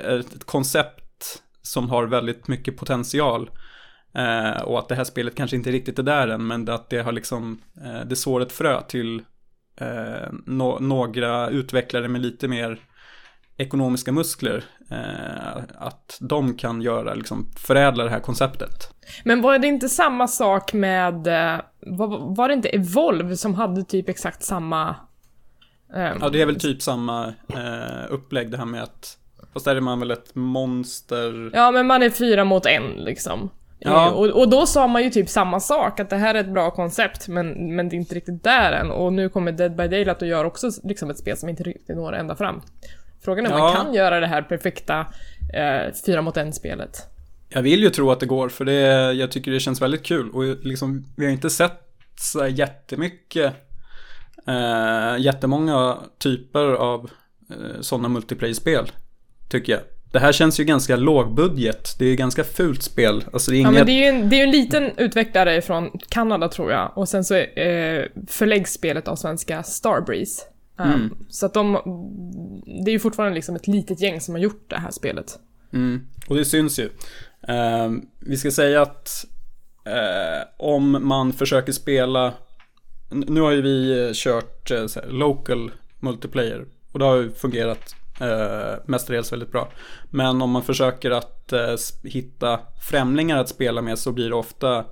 ett koncept som har väldigt mycket potential. Eh, och att det här spelet kanske inte riktigt är där än, men att det har liksom, eh, det sår ett frö till eh, nå- några utvecklare med lite mer ekonomiska muskler. Eh, att de kan göra, liksom förädla det här konceptet. Men var det inte samma sak med, eh, var, var det inte Evolve som hade typ exakt samma... ehm, Ja, det är väl typ samma eh, upplägg det här med att Fast där är man väl ett monster Ja, men man är fyra mot en liksom. Ja. Och, och då sa man ju typ samma sak, att det här är ett bra koncept, men, men det är inte riktigt där än. Och nu kommer Dead by Daylight och gör också liksom ett spel som inte riktigt når ända fram. Frågan är om man kan göra det här perfekta eh, fyra mot en-spelet. Jag vill ju tro att det går för det, jag tycker det känns väldigt kul och liksom vi har inte sett så jättemycket eh, jättemånga typer av eh, sådana multiplayer-spel tycker jag. Det här känns ju ganska lågbudget. Det är ju ganska fult spel. Alltså det är Ja, inget... men det är ju en, det är en liten utvecklare från Kanada tror jag, och sen så eh, förläggs spelet av svenska Starbreeze. Um, Mm. Så att de, det är ju fortfarande liksom ett litet gäng som har gjort det här spelet. Mm, och det syns ju. Eh, vi ska säga att eh, om man försöker spela, nu har ju vi kört här, local multiplayer och det har ju fungerat eh, mestadels väldigt bra. Men om man försöker att eh, hitta främlingar att spela med så blir det ofta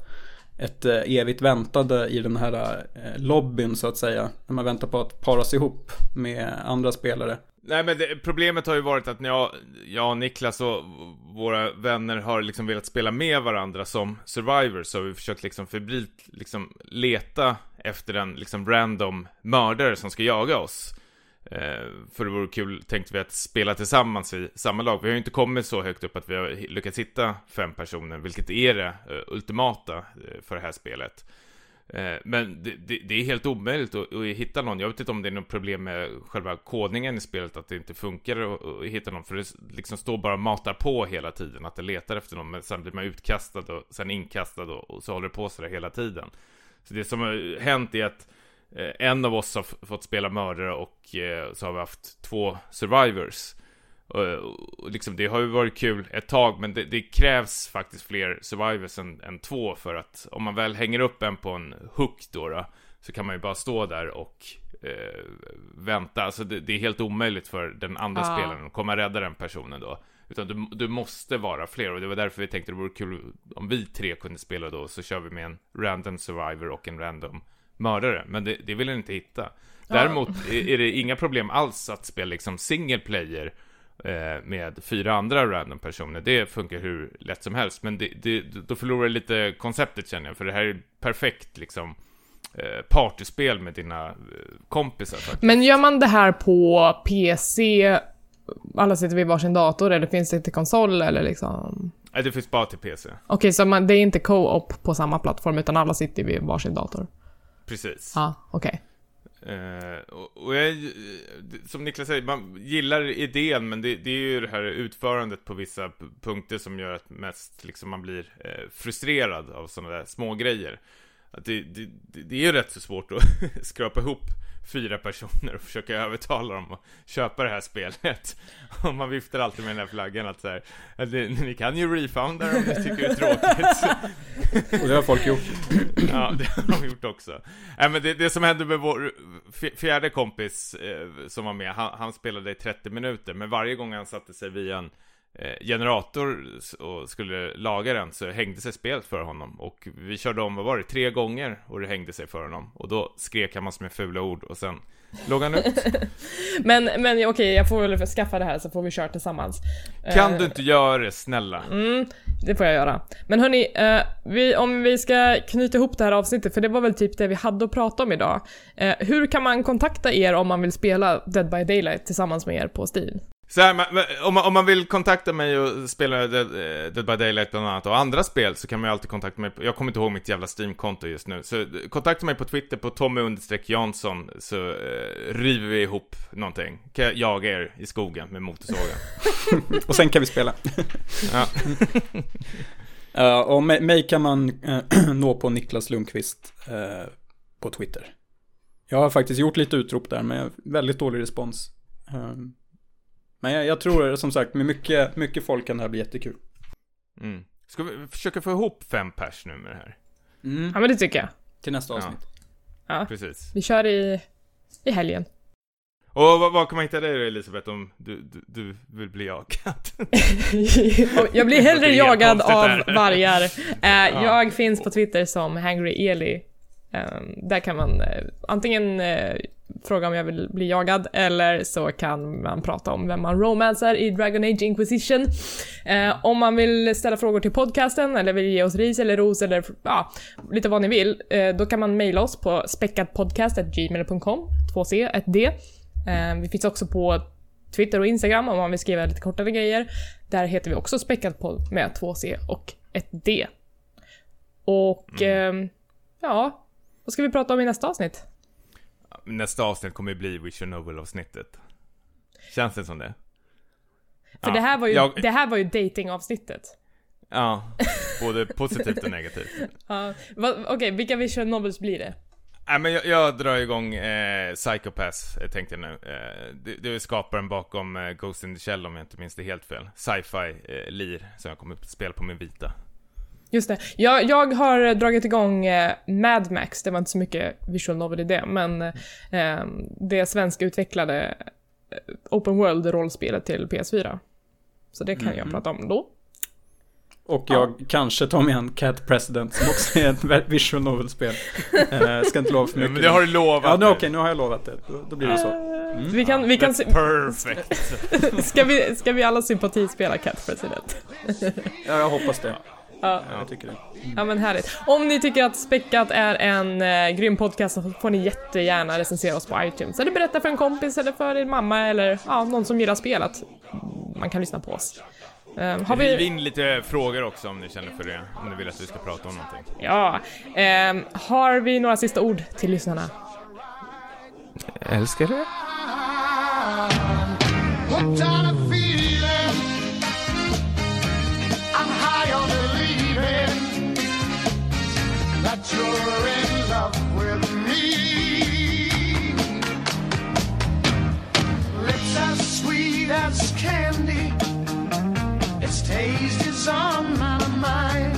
ett eh, evigt väntande i den här eh, lobbyn så att säga. När man väntar på att paras ihop med andra spelare. Nej men det, problemet har ju varit att när jag, jag och Niklas och våra vänner har liksom velat spela med varandra som survivors så har vi försökt liksom febrilt liksom leta efter en liksom random mördare som ska jaga oss. Eh, för det vore kul, tänkte vi, att spela tillsammans i samma lag. Vi har ju inte kommit så högt upp att vi har lyckats hitta fem personer, vilket är det eh, ultimata eh, för det här spelet. Men det, det, det, är helt omöjligt att, att, hitta någon. Jag vet inte om det är något problem med själva kodningen i spelet, att det inte funkar att, att hitta någon. För det liksom står bara och matar på hela tiden, att det letar efter någon, men sen blir man utkastad och sen inkastad och, och så håller det på sådär hela tiden. Så det som har hänt är att en av oss har fått spela mördare och eh, så har vi haft två survivors. Och, liksom, det har ju varit kul ett tag, men det, det krävs faktiskt fler survivors än, än, två för att om man väl hänger upp en på en hook då, då så kan man ju bara stå där och eh, vänta. Alltså det, det, är helt omöjligt för den andra ah. spelaren att komma och rädda den personen då. Utan du, du måste vara fler och det var därför vi tänkte det vore kul om vi tre kunde spela då, så kör vi med en random survivor och en random mördare, men det, det vill den inte hitta. Däremot är, det inga problem alls att spela liksom single player eh, med fyra andra random personer. Det funkar hur lätt som helst, men det, det, då förlorar det lite konceptet känner jag, för det här är perfekt liksom eh, partyspel med dina eh, kompisar. Faktiskt. Men gör man det här på PC, alla sitter vid varsin dator, eller finns det till konsol eller liksom? Nej, det finns bara till PC. Okej, okay, så man, det är inte co-op på samma plattform, utan alla sitter vid varsin dator? Precis. Ja, okej. Okay. Uh, och, och jag, som Niklas säger, man gillar idén, men det, det, är ju det här utförandet på vissa punkter som gör att mest liksom man blir uh, frustrerad av sådana där små grejer. Att det, det, det är ju rätt så svårt att skrapa ihop fyra personer och försöka övertala dem att köpa det här spelet. Och man viftar alltid med den här flaggan att så här, att ni kan ju refounda om ni tycker det är tråkigt. Och det har folk gjort. Ja, det har de gjort också. Nej, men det, det som hände med vår fjärde kompis eh, som var med, han, han spelade i 30 minuter, men varje gång han satte sig via en generator och skulle laga den så hängde sig spelet för honom och vi körde om, vad var det, tre gånger och det hängde sig för honom och då skrek han massor med fula ord och sen låg han ut. men men okej, okay, jag får väl skaffa det här så får vi köra tillsammans. Kan uh, du inte göra det, snälla? Mm, det får jag göra. Men hörni, uh, vi, om vi ska knyta ihop det här avsnittet, för det var väl typ det vi hade att prata om idag. Uh, hur kan man kontakta er om man vill spela Dead by Daylight tillsammans med er på Steam? Så här, om, man, om man vill kontakta mig och spela Dead, eh, Dead by Daylight bland annat och andra spel så kan man ju alltid kontakta mig. På, jag kommer inte ihåg mitt jävla Steam-konto just nu. Så kontakta mig på Twitter på Tommy Jansson så eh, river vi ihop någonting. Kan jag jaga er i skogen med motorsågen. och sen kan vi spela. ja. uh, och mig kan man uh, nå på Niklas Lundqvist uh, på Twitter. Jag har faktiskt gjort lite utrop där men väldigt dålig respons. Um, men jag, jag, tror som sagt med mycket, mycket folk kan det här bli jättekul. Mm. Ska vi försöka få ihop fem pers nu med det här? Mm. Ja men det tycker jag. Till nästa avsnitt. Ja. ja. Precis. Vi kör i, i helgen. Och vad, vad kan man hitta dig då Elisabeth om du, du, du vill bli jagad? jag blir hellre jagad av vargar. Uh, ja. Jag finns på Twitter som Hangry Eli. Um, där kan man uh, antingen uh, fråga om jag vill bli jagad, eller så kan man prata om vem man romansar i Dragon Age Inquisition. Eh, om man vill ställa frågor till podcasten, eller vill ge oss ris eller ros, eller ja, lite vad ni vill, eh, då kan man mejla oss på späckadpodcast.gmail.com, 2C, 1D. Eh, vi finns också på Twitter och Instagram om man vill skriva lite kortare grejer. Där heter vi också späckadpodd med 2C och 1D. Och mm. eh, ja, vad ska vi prata om i nästa avsnitt? Nästa avsnitt kommer ju bli Vision Novel-avsnittet. Känns det som det? För ja, det här var ju, jag... det här var ju dating-avsnittet. Ja, både positivt och negativt. ja, Okej, okay, vilka Vision Novels blir det? Nej men jag, jag drar igång eh, Psychopass, eh, tänkte jag nu. Eh, det, det är skaparen bakom eh, Ghost in the Shell om jag inte minns det helt fel. Sci-fi eh, lir som jag kommer att spela på min vita. Just det. Jag, jag har dragit igång eh, Mad Max, det var inte så mycket visual novel i det, men eh, det svenska utvecklade eh, Open World-rollspelet till PS4. Så det kan mm. jag prata om då. Och jag ja. kanske tar med en Cat President som också är ett visual novel-spel. eh, ska inte lova för mycket. men det har du lovat. Ja, okej, okay, nu har jag lovat det. Då, då blir det så. Eh, mm. Vi kan, vi kan Perfect. ska, vi, ska vi alla sympatispela Cat President? ja, jag hoppas det. Ja. Jag tycker det. Ja men härligt. Om ni tycker att Späckat är en eh, grym podcast så får ni jättegärna recensera oss på iTunes. Eller berätta för en kompis eller för din mamma eller ja, någon som gillar spel att man kan lyssna på oss. Eh, har Riv vi... in lite frågor också om ni känner för det. Om ni vill att vi ska prata om någonting. Ja. ehm, har vi några sista ord till lyssnarna? Älskar det. that you're in love with me. Lips as sweet as candy, its taste is on my mind.